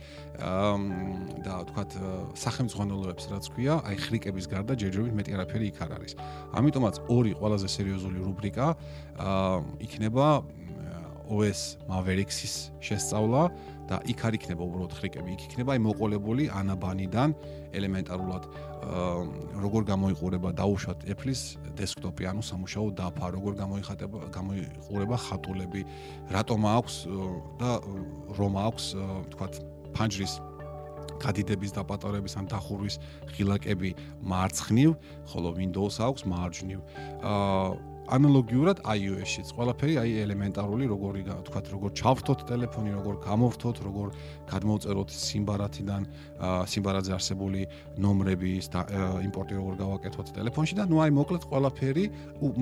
და თქვათ სახელმწიფოებებს რაც ქვია, აი ხრიკების გარდა ჯერჯერობით მეტი არაფერი იქ არ არის. ამიტომაც ორი ყველაზე სერიოზული რუბრიკა იქნება OS Mavericks-ის შესწავლა და იქ არ იქნება უბრალოდ ხრიკები, იქ იქნება აი მოყოლებული ანაბანიდან ელემენტარულად როგორ გამოიყურება დაუშვათ Apple-ის დესკტოპი, ანუ სამუშაო დაფა, როგორ გამოიხატება, გამოიყურება ხატულები, რატომ აქვს და რომ აქვს, თქვათ, ფანჯრის გადიდების და პატარების ან დახურვის ღილაკები მარცხნივ, ხოლო Windows აქვს მარჯვნივ. აა ანალოგიურად iOS-შიც ყველაფერი აი ელემენტარული როგორი თქვათ როგორ ჩავრთოთ ტელეფონი როგორ გამოვთოთ როგორ გადმოვწეროთ სიმბარათიდან სიმბარაძე არსებული ნომრების და იმპორტი როგორ გავაკეთოთ ტელეფონში და ნუ აი მოკლედ ყველაფერი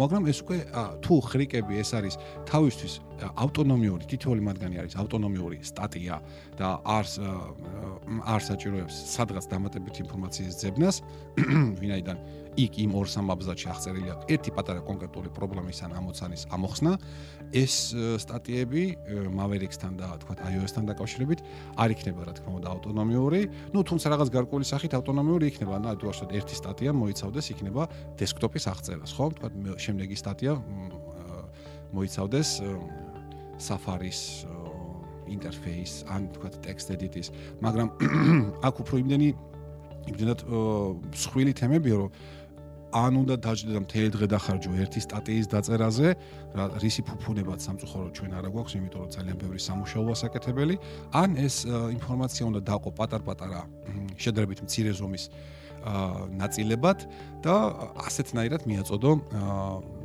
მაგრამ ეს უკვე თუ ხრიკები ეს არის თავისთვის ავტონომიური თითოეული მათგანი არის ავტონომიური სტატია და არს არ საჭიროებს სადღაც დამატებით ინფორმაციის ძებნას ვინაიდან იქ იმ ორ სამაბზადში აღწერილია ერთი პატარა კონკრეტული პრობლემის ან ამოცანის ამოხსნა. ეს სტატიები Mavericks-თან და თქვა iOS-თან დაკავშირებით არ იქნება რა თქმა უნდა ავტონომიური. ну თუმცა რაღაც გარკვეული სახით ავტონომიური იქნება თუ ასე ერთი სტატია მოიცავდეს იქნება დესკტოპის აღწერას ხო? თქვა შემდეგი სტატია მოიცავდეს Safari-ის ინტერფეის ან თქვა text edit-ის. მაგრამ აქ უფრო იმდენი იმდენად მსხვილი თემებია რომ ან უნდა დაждდე და მთელი დღე დახარჯო ერთი სტატიის დაწერაზე, რა რისი ფუფუნებად სამწუხარო ჩვენ არა გვაქვს, იმიტომ რომ ძალიან ბევრი სამუშაოა საკეთებელი, ან ეს ინფორმაცია უნდა დაყო პატარ-პატარა შედარებით მცირე ზომის ნაწილებად და ასეთნაირად მიაწოდო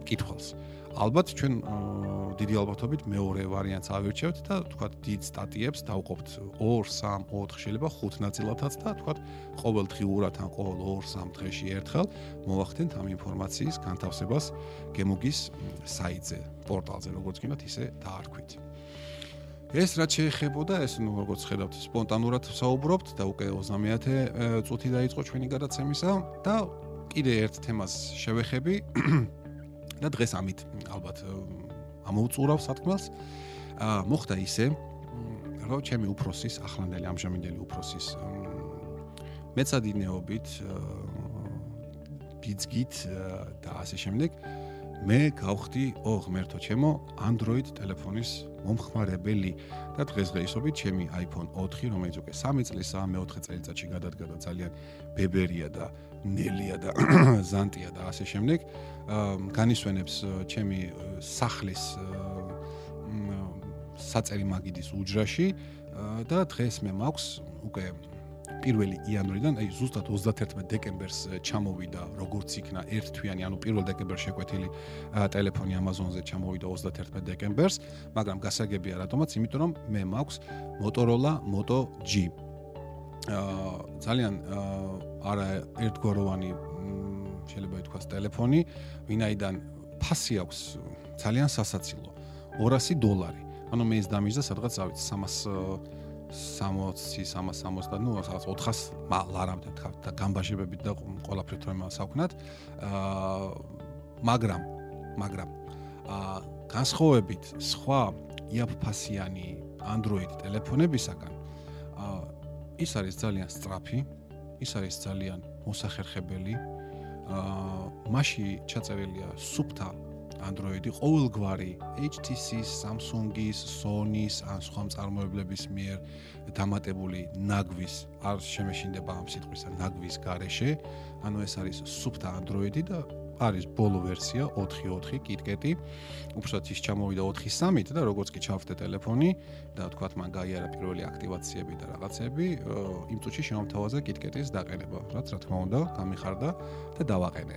კითხვას. ალბათ ჩვენ დიდი ალბათობით მეორე ვარიანტს ავირჩევთ და თქვა დიდ სტატიებს დავყოფთ 2, 3, 4, შეიძლება 5 ნაწილათაც და თქვა ყოველ დღიურად ან ყოველ 2-3 დღეში ერთხელ მოვახდენთ ამ ინფორმაციის განთავსებას გემოგის საიტზე, პორტალზე, როგორც გინდათ, ისე დაარქვით. ეს რაც შეეხებოდა, ეს ნუ როგორც ხედავთ, სპონტანურად საუბრობთ და უკვე 30-ე წუთი დაიწყო ჩვენი გადაცემისა და კიდე ერთ თემას შევეხები. და დღეს ამით ალბათ ამოუწურავ სათქმელს. აა მოხდა ისე, რომ ჩემი უფროსის, ახლანდელი ამჟამინდელი უფროსის მეცადინეობით ბიძგით და ასე შემდეგ მე გავხდი ო ღმერთო ჩემო Android ტელეფონის მომხმარებელი და დღესდღეობით ჩემი iPhone 4 რომელიც უკვე 3 წლისაა მე-4 წელიწადში გადადგა და ძალიან ბებერია და ნელია და ზანტია და ასე შემდეგ განისვენებს ჩემი სახლის საწერი მაგიდის უჯრაში და დღეს მე მაქვს უკვე პირველი იანვრიდან, აი ზუსტად 31 დეკემბერს ჩამოვიდა როგორც იქნა ერთ თვიანი, ანუ 1 დეკემბერს შეკვეთილი ტელეფონი Amazon-ზე ჩამოვიდა 31 დეკემბერს, მაგრამ გასაგებია რატომაც, იმიტომ რომ მე მაქვს Motorola Moto G. აა ძალიან არა ერთგვაროვანი შეიძლება ითქვას ტელეფონი, ვინაიდან ფასი აქვს ძალიან სასაცილო. 200 დოლარი. ანუ მე ის დამიჟდა სადღაც ავით 300 60 360 ნუ რაღაც 400 ლარამდე თქვა და გამბაჟებებით და ყველაფრით რომ ასაქვნათ აა მაგრამ მაგრამ აა განსხვავებით სხვა იაფფასიანი Android ტელეფონებისაგან აა ის არის ძალიან სწრაფი ის არის ძალიან მოსახერხებელი აა მასში ჩაწერილია სუფთა Android-ი ყოველგვარი HTC-ის, Samsung-ის, Sony-ის ან სხვა მწარმოებლების მიერ დამატებული ნაგვის არ შემეშინდება ამ სიტყვისა ნაგვის გარეშე. ანუ ეს არის სუფთა Android-ი და არის ბოლო ვერსია 4.4 KitKat-ი. უბრალოდ ის ჩამოვიდა 4.3-ით და როგორც კი ჩავხდე ტელეფონი და თქვათ მან გაიარა პირველი აქტივაციები და რაღაცები, იმ წუთში შემოთავაზა KitKat-ის დაყენება, რაც რა თქმა უნდა, გამიხარდა და დავაყენე.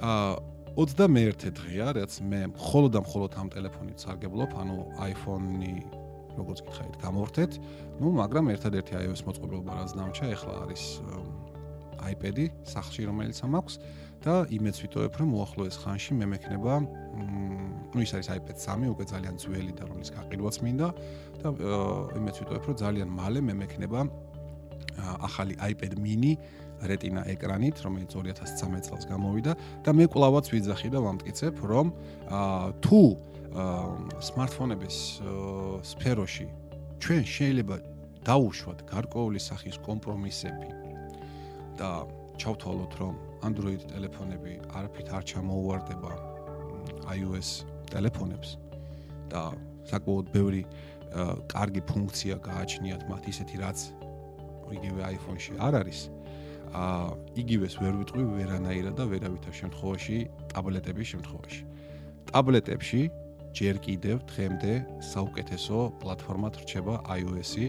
აა 21 დღეა, რაც მე მხოლოდ და მხოლოდ ამ ტელეფონით სარგებლობ, ანუ iPhone-ი როგორც გითხარით, გამორთეთ. ну, მაგრამ ერთადერთი iOS მოწყობილობა რაც დამჭა, ეხლა არის iPad-ი სახში, რომელიც მაქვს და იმეც ვიტოვებ, რომ უახლოეს ხანში მე მექნება, ну, ის არის iPad 3, უკვე ძალიან ძველი და რომლის გაყიდვაც მინდა და იმეც ვიტოვებ, რომ ძალიან მალე მე მექნება ახალი iPad mini Retina ეკრანით, რომელიც 2013 წელს გამოვიდა და მე კლავაც ვიძახი და ვამტკიცებ, რომ თუ smartphone-ების სფეროში ჩვენ შეიძლება დაუშვათ გარკვეული სახის კომპრომისები და ჩავთვალოთ, რომ Android ტელეფონები არაფრით არ ჩამოუვარდება iOS ტელეფონებს და საკმაოდ ბევრი კარგი ფუნქცია გააჩნიათ მათ ისეთი რაც იგივე iPhone-ში არ არის. აა იგივეს ვერ ვიტყვი ვერანაირად და ვერავითარ შემთხვევაში ტაბლეტების შემთხვევაში. ტაბლეტებში ჯერ კიდევ დღემდე საუკეთესო პლატფორმად რჩება iOS-ი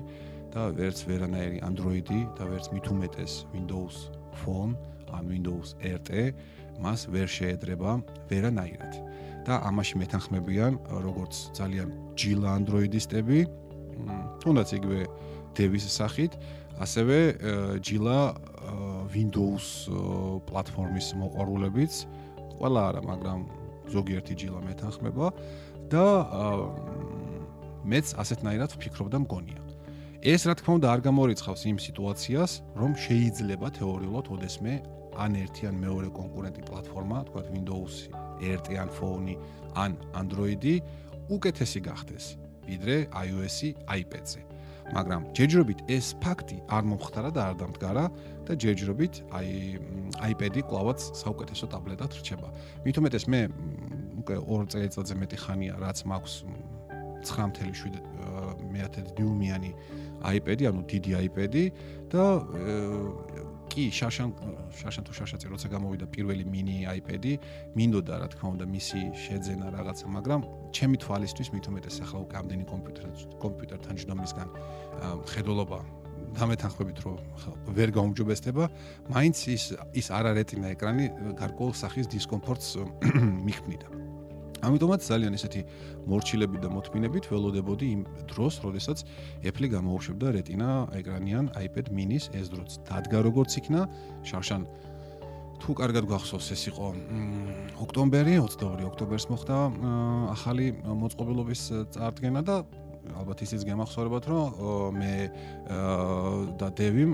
და ვერც ვერანაირი Android-ი და ვერც მით უმეტეს Windows Phone ან Windows RT მას ვერ შეედრება ვერანაირად. და ამაში მეთანხმებიან როგორც ძალიან ჯილა Android-ისტები, თუნდაც იგივე Devis სახით, ასევე ჯილა Windows პლატფორმის მოყვარულებიც ყველა არა, მაგრამ ზოგიერთი ჯილა მეთანხმება და მეც ასეთნაირად ვფიქრობ და მგონია. ეს რა თქმა უნდა არ გამორიცხავს იმ სიტუაციას, რომ შეიძლება თეორიულად ოდესმე ან ერთი ან მეორე კონკურენტი პლატფორმა, თქვა Windows, RT ან Phone-ი ან Android-ი უკეთესი გახდეს ვიდრე iOS-ი iPad-ზე. მაგრამ ჯერჯერობით ეს ფაქტი არ მომხდარა და არ დამდგარა და ჯერჯერობით აი iPad-ი კლავაც საუკეთესო ტაბლეტად რჩება. მით უმეტეს მე უკვე 2 წელიწადზე მეტი ხანია რაც მაქვს 9.7 მეათე დიუმიანი iPad-ი, ანუ დიდი iPad-ი და კი შაშან შაშან თუ შაშაწი როცა გამოვიდა პირველი mini iPad-ი, მინდოდა რა თქმა უნდა მისი შეძენა რაღაცა, მაგრამ ჩემი თვალისთვის უმეტეს ახლა უკვე ამდენი კომპიუტერთან კომპიუტერთან ჯდომისგან ხედულობა დამეთანხმებით რომ ვერ გაუმჯობესდება, მაინც ის ის არარეტინა ეკრანი გარკვეულ სახის დისკომფორტს მიქმნიდა. ამიტომაც ძალიან ესეთი მორჩილები და მოთმინებით ველოდებოდი იმ დროს, როდესაც Apple გამოუშვებდა Retina ეკრანიან iPad mini-ს ეს დროც. დადგა როგორც იქნა, შარშან თუ კარგად გახსოვს, ეს იყო ოქტომბერი, 22 ოქტომბერს მოხდა ახალი მოწყობილობის წარდგენა და ალბათ ისიც გემახსოვრებათ, რომ მე და დევიმ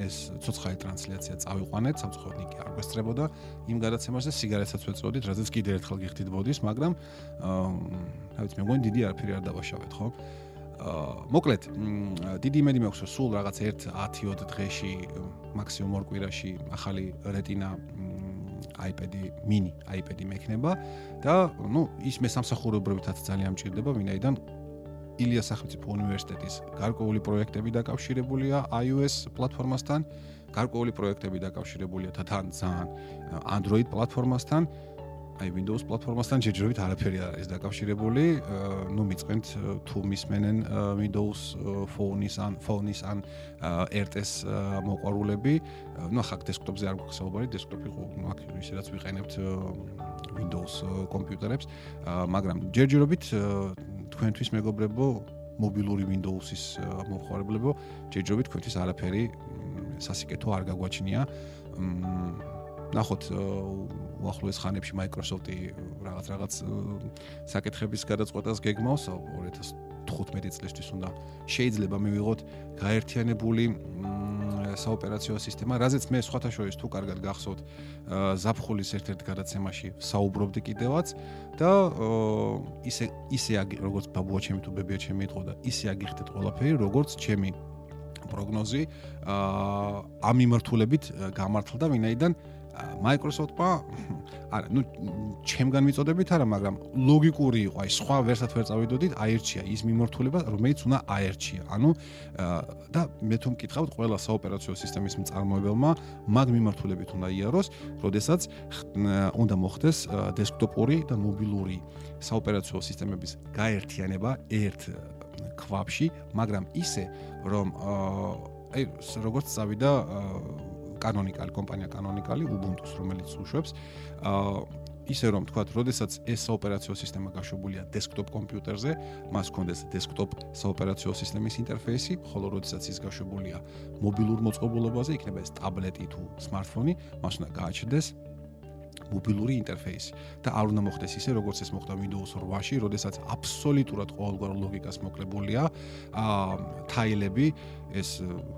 ეს ცოცხალი ტრანსლაცია წავიყვანეთ, სამწუხაროდ ნიკი არ გვესწრებოდა იმ გადაცემაზე, სიგარეტსაც ვეწოდით, რადგან კიდე ერთხელ გიხდით ბოდის, მაგრამ აა რა ვიცი, მე მგონი დიდი არაფერი არ დავაშავეთ, ხო? აა მოკლედ, დიდი იმედი მაქვს, რომ სულ რაღაც 1-10 დღეში, მაქსიმუმ ორ კვირაში ახალი Retina iPad-ი, mini iPad-ი მექნება და ნუ ის მე სამსახურებრივითაც ძალიან მჭირდება, ვინაიდან ილიას სახელმწიფო უნივერსიტეტის გარკვეული პროექტები დაკავშირებულია iOS პლატფორმასთან, გარკვეული პროექტები დაკავშირებულია თან ძალიან Android პლატფორმასთან. აი Windows პლატფორმასთან შეჯერებით არაფერი არ არის დაკავშირებული. ნუ მიწყენთ თუ მისმენენ Windows Phone-ის ან Phone-ის ან RTS მოყვარულები. ნუ ახლა დესკტოპზე არ გვაქვს საუბარი, დესკტოპი აქ ისედაც ვიყენებთ Windows კომპიუტერებს, მაგრამ ჯერჯერობით თქვენთვის მეგობრებო მობილური Windows-ის მომხმარებლებო, ჯერჯერობით თქვენთვის არაფერი სასიკეთო არ გაგვაჩნია. ნახოთ უახლოეს ხანებში Microsoft-ი რაღაც რაღაც საკითხების გადაწყვეტას გეგმავს 2015 წლისთვის უნდა შეიძლება მივიღოთ გაერთიანებული საოპერაციო სისტემა, რაზეც მე სხვათა შორის თუ კარგად გახსოვთ, ზაფხულის ერთ-ერთ გადაცემაში საუბრობდი კიდევაც და ისე ისე როგორც ბაბუა ჩემი თუ ბებია ჩემი იყო და ისე აგიხდეთ ყველაფერი, როგორც ჩემი პროგნოზი აა ამ მიმართულებით გამართლდა, ვინაიდან Microsoft-მა არა, ну, ჩემგან მიწოდებით არა, მაგრამ ლოგიკური იყო, აი სხვა ვერსად ვერ წავიდოდით, აერჩია ის მიმართულება, რომელიც უნდა აერჩია. ანუ და მე თუ მკითხავთ, ყველა საოპერაციო სისტემის მწარმოებელმა მაგ მიმართულებით უნდა იაროს, როდესაც უნდა მოხდეს დესკტოპური და მობილური საოპერაციო სისტემების გაერთიანება ერთ ქვაბში, მაგრამ ისე, რომ აი როგორც წავიდა კანონიკალი კომპანია კანონიკალი უბუნტუს რომელიც უშვებს. აა ისე რომ თქვა, როდესაც ეს ოპერაციო სისტემა გაშვებულია დესკტოპ კომპიუტერზე, მას კონდეს დესკტოპ საოპერაციო სისტემის ინტერფეისი, ხოლო როდესაც ის გაშვებულია მობილურ მოწყობილობაზე, იქნება ეს ტაბლეტი თუ სმარტფონი, მას უნდა გააჩნდეს მობილური ინტერფეისი და არ უნდა მოხდეს ისე როგორც ეს მოხდა Windows 8-ში, როდესაც აბსოლუტურად ყოველგვარ ლოგიკას მოკლებულია აა თაილები ეს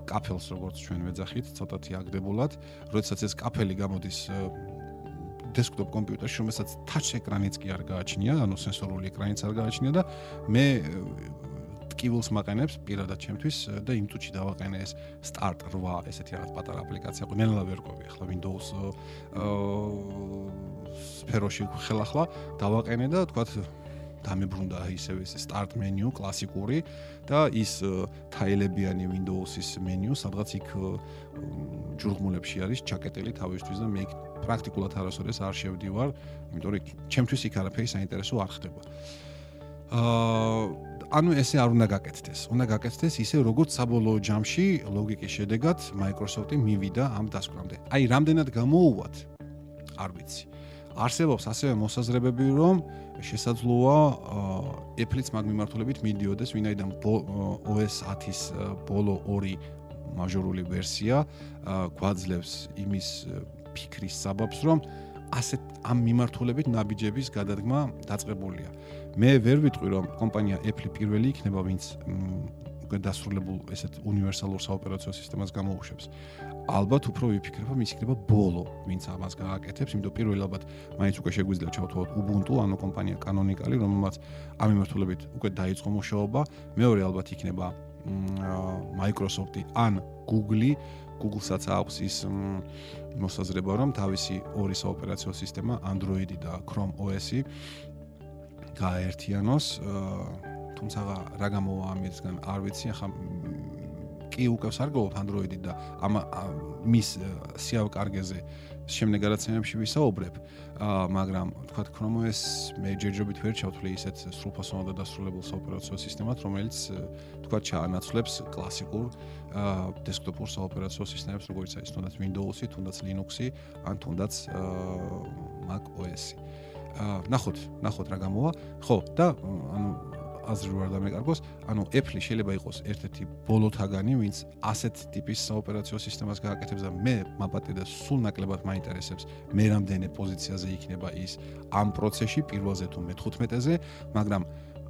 კაფელს როგორც ჩვენ ვეძახით, ცოტათი აგდებულად, როდესაც ეს კაფელი გამოდის დესკტოპ კომპიუტერში, რომელსაც touch ეკრანიც კი არ გააჩნია, ანუ სენსორული ეკრანიც არ გააჩნია და მე ტკივილს მაყენებს პირადად ჩემთვის და იმ წუთში დავაყენე ეს start 8 ესეთი რაღაც პატარა აპლიკაცია. ყო ნელა ვერ ყვები ახლა Windows სფეროში ხელახლა დავაყენე და თქვა დამებრუნდა ისევ ეს start menu კლასიკური და ის თაილებიანი Windows-ის menu სადღაც იქ ჯურღმულებში არის ჩაკეტილი თავისთვის და მე იქ პრაქტიკულად არასოდეს არ შევდივარ იმიტომ რომ ჩემთვის იქ არაფერი საინტერესო არ ხდება. აა ანუ ესე არ უნდა გაკეთდეს. უნდა გაკეთდეს ისე როგორც საბოლოო ჯამში ლოგიკის შედეგად Microsoft-ი მივიდა ამ დასკვნამდე. აი, რამდენად გამოუვათ? არ ვიცი. არსებობს ასევე მოსაზრებები, რომ შესაძლოა Apple-იც მაგ მიმართულებით მიდიოდეს, ვინაიდან OS 10-ის ბოლო 2 მაჟორული ვერსია გვაძლევს იმის ფიქრის საბაბს, რომ ასეთ ამ მიმართულებით ნაბიჯების გადადგმა დაწყებულია. მე ვერ ვიტყვი რომ კომპანია Apple პირველი იქნება ვინც დასრულებულ ესეთ უნივერსალურ საოპერაციო სისტემას გამოუშვებს. ალბათ უფრო ვიფიქრებ რომ ის იქნება ბოლო ვინც ამას გააკეთებს, იმიტომ პირველი ალბათ მაინც უკვე შეგვიძლია ჩავთვალოთ Ubuntu, ანუ კომპანია Canonical, რომელმაც ამ მიმართულებით უკვე დაიწყო მუშაობა. მეორე ალბათ იქნება Microsoft-ი ან Google-ი, Google-საც აქვს ის მოსაზრება რომ თავისი ორი საოპერაციო სისტემა Android-ი და Chrome OS-ი გააერთიანოს თუმცა რა გამოვა ამისგან არ ვიცი ახლა კი უკავს არ გქონდ Android-ი და ამ მის სიავკარგეზე შემდეგ გადაცემებში ვისაუბრებ აა მაგრამ თქვა Chrome OS მე ჯერჯერობით ვერ ჩავთვლი ისეთ სრულფასოვნად დასრულებულ საოპერაციო სისტემად რომელიც თქვა ჩაანაცვლებს კლასიკურ აა დესკტოპურ საოპერაციო სისტემებს როგორც არის თუნდაც Windows-ი, თუნდაც Linux-ი ან თუნდაც აა Mac OS-ი. ნახოთ, ნახოთ რა გამოვა. ხო, და ანუ აზრი ვარ დამეკარგოს, ანუ Apple შეიძლება იყოს ერთ-ერთი ბოლოთაგანი, ვინც ასეთ ტიპის საოპერაციო სისტემას გააკეთებს და მე მაპატე და სულ ნაკლებად მაინტერესებს მე რამდენი პოზიციაზე იქნება ის ამ პროცესში პირველზე თუ მე-15-ზე, მაგრამ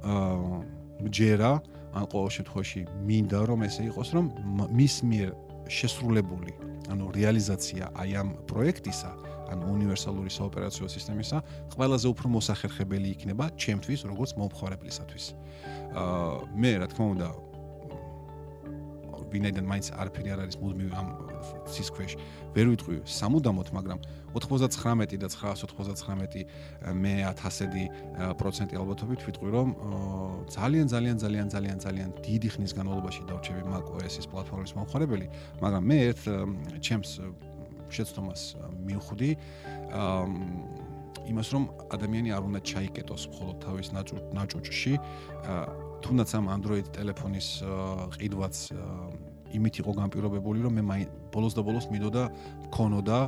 აა ჯერა ან ყოველ შემთხვევაში მინდა რომ ესე იყოს, რომ მის მიერ შესრულებული, ანუ რეალიზაცია აი ამ პროექტისა ან უნივერსალური საოპერაციო სისტემისა, ყველაზე უფრო მოსახერხებელი იქნება ჩემთვის, როგორც მომხმარებლისათვის. აა მე რა თქმა უნდა ვინაიდან მაინც არაფერი არ არის მუდმივ ამ ცის ქვეშ ვერ ვიტყვი სამუდამოდ მაგრამ 99 და 999 მე 1000-დი პროცენტი ალბათობით ვიტყვი რომ ძალიან ძალიან ძალიან ძალიან ძალიან დიდი ხნის განმავლობაში დავრჩები macOS-ის პლატფორმის მომხმარებელი მაგრამ მე ერთ ჩემს შეცდომას მივხვდი იმას რომ ადამიანი არ უნდა ჩაიკეტოს მხოლოდ თავის ნაჭუჭში. თუნდაც ამ Android ტელეფონის ყიდვაც იმით იყო განპირობებული, რომ მე ბოლოს და ბოლოს მიდოდა მქონოდა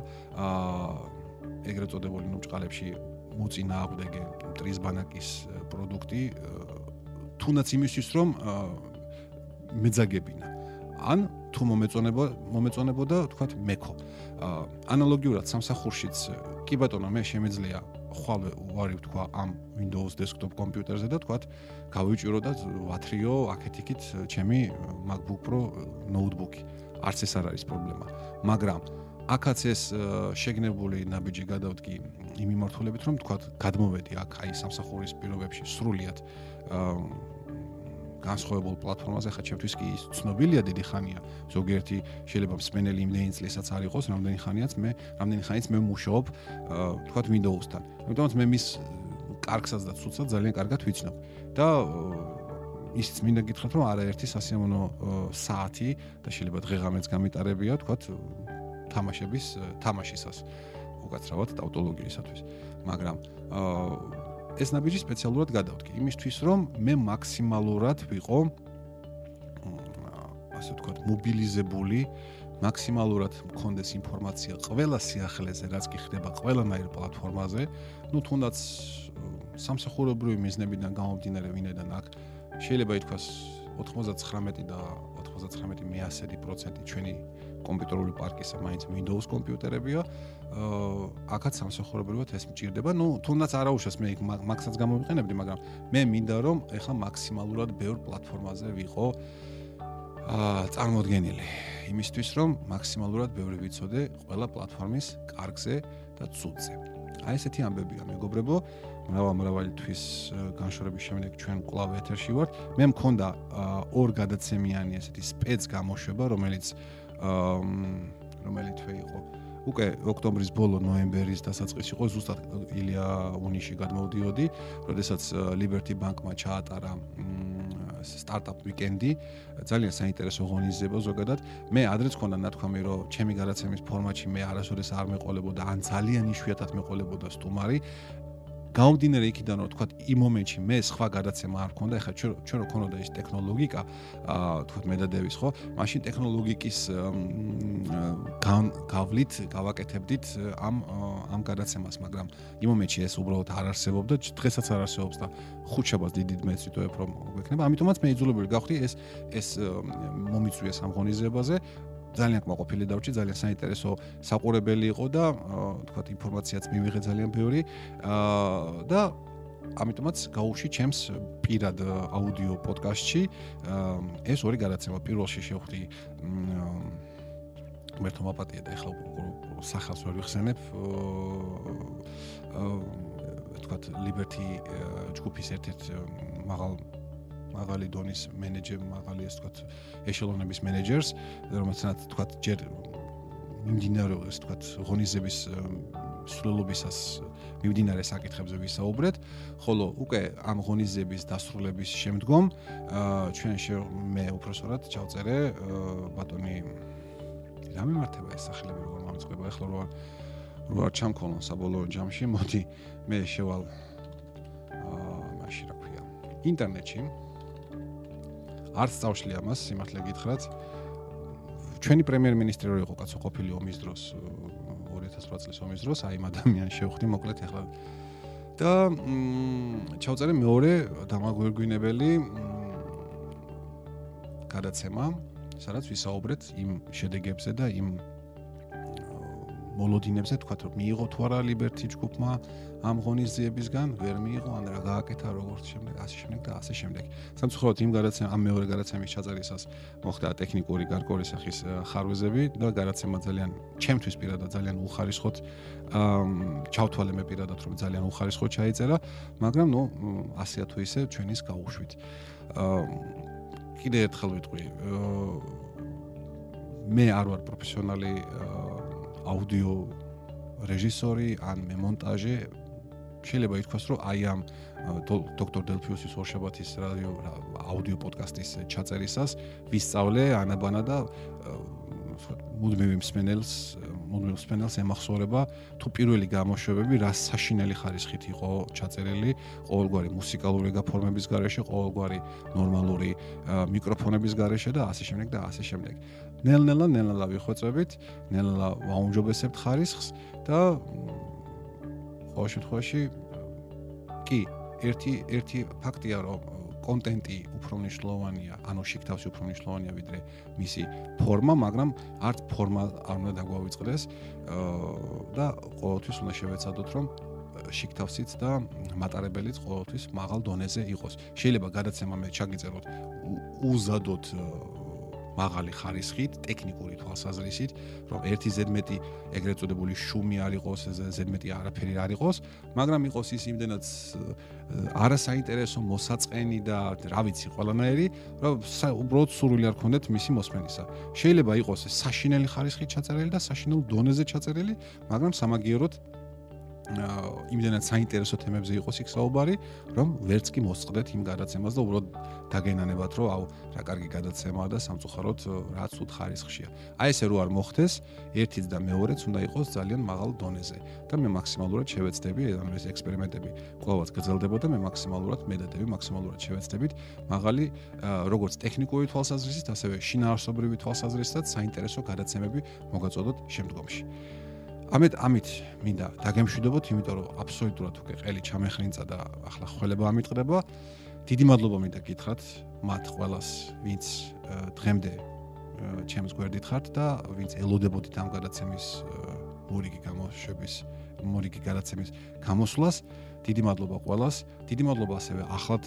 ეგრეთ წოდებული ნუ ჭყალებში მუწინა აღვდეგე მტრის ბანაკის პროდუქტი თუნდაც იმისთვის რომ მეძაგებინა. ან თუ მომეწონება მომეწონებოდა თქვათ მეკო ანალოგიურად სამსახურშიც კი ბატონო მე შემეძლია ხვალ ვარი ვთქვა ამ Windows desktop კომპიუტერზე და თქვათ გავიჭირო და ვათრიო აქეთ-იქით ჩემი MacBook Pro ნოუთბუქი. არც ეს არ არის პრობლემა. მაგრამ აქაც ეს შეგნებული ნაბიჯი გადავდგი იმ მიმართულებით რომ თქვათ გადმოვედი აქ აი სამსახურის პირობებში სრულიად განსხვავებულ პლატფორმაზე ხა ჩემთვის კი ის ცნობილია დიდი ხანია. ზოგიერთი შეიძლება მსმენელი იმდენი წლისაც არ იყოს რამდენი ხანიაც მე რამდენი ხანიც მე მუშაობ თქვათ Windows-თან ამიტომაც მე მის კარგსაც და ცუდსაც ძალიან კარგად ვიცნობ. და ისიც მინდა გითხრათ რომ არაერთი სასიამოვნო საათი და შეიძლება დღეღამეც გამიტარებია თქვათ თამაშების თამაშისას. უკაცრავად ტაუტოლოგიისათვის. მაგრამ აა ეს ნაბიჯი სპეციალურად გადავდგი იმისთვის რომ მე მაქსიმალურად ვიყო ასე ვთქვათ მობილიზებული მაქსიმალურად მქონდეს ინფორმაცია ყველა სიახლეზე რაც კი ხდება ყველანაირ პლატფორმაზე. ну თუნდაც სამსახურებრივი მიზნებიდან გამომდინარე ვინედან აქ შეიძლება ითქვას 99 და 99 მე100% ჩვენი კომპიუტერული პარკისა მაინც Windows კომპიუტერებია. აა აქაც სამსახურებრივად ეს მჭირდება. ნუ თუნდაც არაუშავს მე მაქსაც გამოვიყენებდი, მაგრამ მე მინდა რომ ეხლა მაქსიმალურად ბევრ პლატფორმაზე ვიყო აა წარმოდგენილი. იმისთვის რომ მაქსიმალურად ბევრი ვიცოდე ყველა პლატფორმის კარგზე და ცუდზე. აი ესეთი ამბებია მეგობრებო. მრავალ მრავალი თვის განშორების შემდეგ ჩვენ კლავ ეთერში ვართ. მე მქონდა ორ გადაცემიანი ესეთი სპეც გამოშვება, რომელიც რომელიც თვე იყო უკვე ოქტომბრის ბოლო ნოემბერის დასაწყისი იყო ზუსტად ილია უნიში გადმოვდიოდი, როდესაც Liberty Bank-მა ჩაატარა სტარტაპ ვიკენდი, ძალიან საინტერესო ღონისძიება ზოგადად. მე ადრეც მქონდა ნათქვამი, რომ ჩემი გადაცემის ფორმატში მე არასოდეს არ მეყოლებოდა, ან ძალიან იშვიათად მეყოლებოდა სტუმარი. გამომდინარე იქიდან რომ თქვა იმ მომენტში მე სხვა გადაცემა არ მქონდა ეხლა ჩვენ ჩვენ რო ქონოდა ეს ტექნოლოგიკა აა თქვა მედადევის ხო? მაშინ ტექნოლოგიკის გავლით გავაკეთებდით ამ ამ გადაცემას მაგრამ იმ მომენტში ეს უბრალოდ არ არსებობდა დღესაც არ არსებობს და ხუთშაბათს დიდი მეც ვიტყვებ რომ გვექნება. ამიტომაც მე იძულებული გავხდი ეს ეს მომიწვია სამღონიზებაზე ძალიან კმაყოფილი დავრჩი, ძალიან საინტერესო საყურებელი იყო და თქვა ინფორმაციაც მივიღე ძალიან ბევრი. აა და ამიტომაც გაუში ჩემს პირად აუდიო პოდკასტში ეს ორი გადაცემა პირველში შევხვდი მერტო მაპატია და ეხლა სახელს ვერ ვიხსენებ აა თქვა Liberty ჯგუფის ერთ-ერთ მაღალ მაღალი დონის მენეჯერ, მაღალი ეს თქვათ ეშელონების მენეჯერს, რომელთანაც თქვათ ჯერ მიმდინარე ეს თქვათ ღონისძიების სრულობისას მიმდინარე საკითხებზე ვისაუბრეთ, ხოლო უკვე ამ ღონისძიების დასრულების შემდგომ ჩვენ მე უბრალოდ ჩავწერე ბატონი რა მიმართება ეს სახელები როგორ მომწყდება ახლა რა რო არ ჩამქონან საბოლოო ჯამში მოდი მე შევალ აა მაშინ რა ქვია. ინტერნეტში არც წავშლი ამას სიმართლე გითხრათ. ჩვენი პრემიერ-მინისტრი რო იყო კაცო ყოფილი ომის დროს 2008 წლის ომის დროს აი ამ ადამიანს შევხვდი მოკლედ ახლა და ჩავწერე მეორე დამაგვირგვინებელი გადაცემა სადაც ვისაუბრეთ იმ შედეგებზე და იმ მოლოდინებზე თქვა რომ მიიღო თუ არა ლიბერტი ჯგუფმა ამ ღონისძიებისგან ვერ მიიღო ან რა გააკეთა როგორც შემდეგ ასე შემდეგ და ასე შემდეგ. სამწუხაროდ იმ გადაცემა ამ მეორე გადაცემის ჩაწერისას მოხდა ტექნიკური გარკვეული სახის ხარვეზები და გადაცემა ძალიან ჩემთვის პირადად ძალიან უხარისხოთ ჩავთვალე მე პირადად რომ ძალიან უხარისხოთ ჩაიწერა მაგრამ ნუ ასე თუ ისე ჩვენის გაუშვით. კიდე ერთხელ ვიტყვი მე არ ვარ პროფესიონალი აუდიო რეჟისორი ან მე მონტაჟე შეიძლება ითქვას რომ აი ამ დოქტორ დელფიუსის ორშაბათის რადიო აუდიო პოდკასტის ჩაწერისას ვისწავლე ანაბანა და მუდმივი მსმენელს მუდმივ მსმენელს ემახსოვრება თუ პირველი გამოშვებები რა საშინელი ხარისხით იყო ჩაწერილი ყოველგვარი მუსიკალური გაფორმების გარეშე ყოველგვარი ნორმალური მიკროფონების გარეშე და ასე შემდეგ და ასე შემდეგ. ნელ-ნელა ნელ-ნელა ვიხვეწებით ნელ-ნელა ვაუმჯობესებთ ხარისხს და ყოველ შემთხვევაში კი ერთი ერთი ფაქტია რომ კონტენტი უფრო მნიშვნელოვანია, ანუ შეკთავსი უფრო მნიშვნელოვანია ვიდრე მისი ფორმა, მაგრამ არც ფორმა არ უნდა დაგვავიწყდეს და ყოველთვის უნდა შევეცადოთ, რომ შეკთავსიც და მატარებელიც ყოველთვის მაღალ დონეზე იყოს. შეიძლება გადაცემა მე ჩაგიწეროთ უზადოთ მაღალი ხარისხით, ტექნიკური თვალსაზრისით, რომ ერთი ზედმეტი ეგრეთ წოდებული შუმი არ იყოს, ზედმეტი არაფერი არ იყოს, მაგრამ იყოს ის იმდენად არასაინტერესო მოსაწყენი და რა ვიცი, ყველანაირი, რომ უბრალოდ სურვილი არ ქონდეთ მისი მოსმენისა. შეიძლება იყოს საშინელი ხარისხით ჩაწერილი და საშინელ დონეზე ჩაწერილი, მაგრამ სამაგიეროდ იმდენად საინტერესო თემებზე იყოს იქ საუბარი, რომ ვერც კი მოსწყდეთ იმ გადაცემას და უბრალოდ დაგენანებათ, რომ აუ, რა კარგი გადაცემაა და სამწუხაროდ რაც უთ ხარისხშია. აი ესე რო არ მოხდეს, ერთიც და მეორეც უნდა იყოს ძალიან მაღალ დონეზე და მე მაქსიმალურად შევეცდები, ანუ ეს ექსპერიმენტები ყოველთვის გრძელდებოდა, მე მაქსიმალურად მედადები, მაქსიმალურად შევეცდებით მაღალი როგორც ტექნიკური თვალსაზრისით, ასევე შინაარსობრივი თვალსაზრისითაც საინტერესო გადაცემები მოგაწოდოთ შემდგომში. ამეთ ამით მინდა დაგემშვიდობოთ, იმიტომ რომ აბსოლუტურად უკვე ყელი ჩამეხრინცა და ახლა ხველება ამიტყდება. დიდი მადლობა მინდა გითხრათ მათ ყველას, ვინც დღემდე ჩემს გვერდით ხართ და ვინც ელოდებოდით ამ გადაცემის მორიგი გამოშვების, მორიგი გადაცემის გამოსვლას. დიდი მადლობა ყველას. დიდი მადლობა ასევე ახლად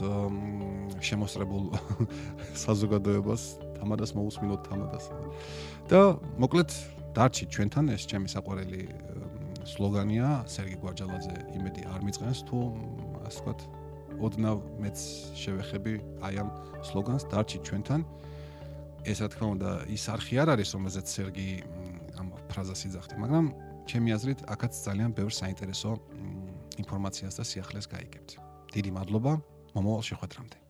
შემოსწრებულ საზოგადოებას, თამადას მოусმინოთ თამადას. და მოკლედ დარჩი ჩვენთან ეს ჩემი საყვარელი სლოგანია სერგი გვარჯალაძე იმედი არ მიწყენს თუ ასე ვთქვათ ოდნავ მეც შევეხები აი ამ სლოგანს დარჩი ჩვენთან. ეს რა თქმა უნდა ის არხი არ არის რომელზეც სერგი ამ ფრაზას იძახდა მაგრამ ჩემი აზრით აქაც ძალიან ბევრ საინტერესო ინფორმაციას და სიახლეს გაიგებთ. დიდი მადლობა მომავალ შეხვედრამდე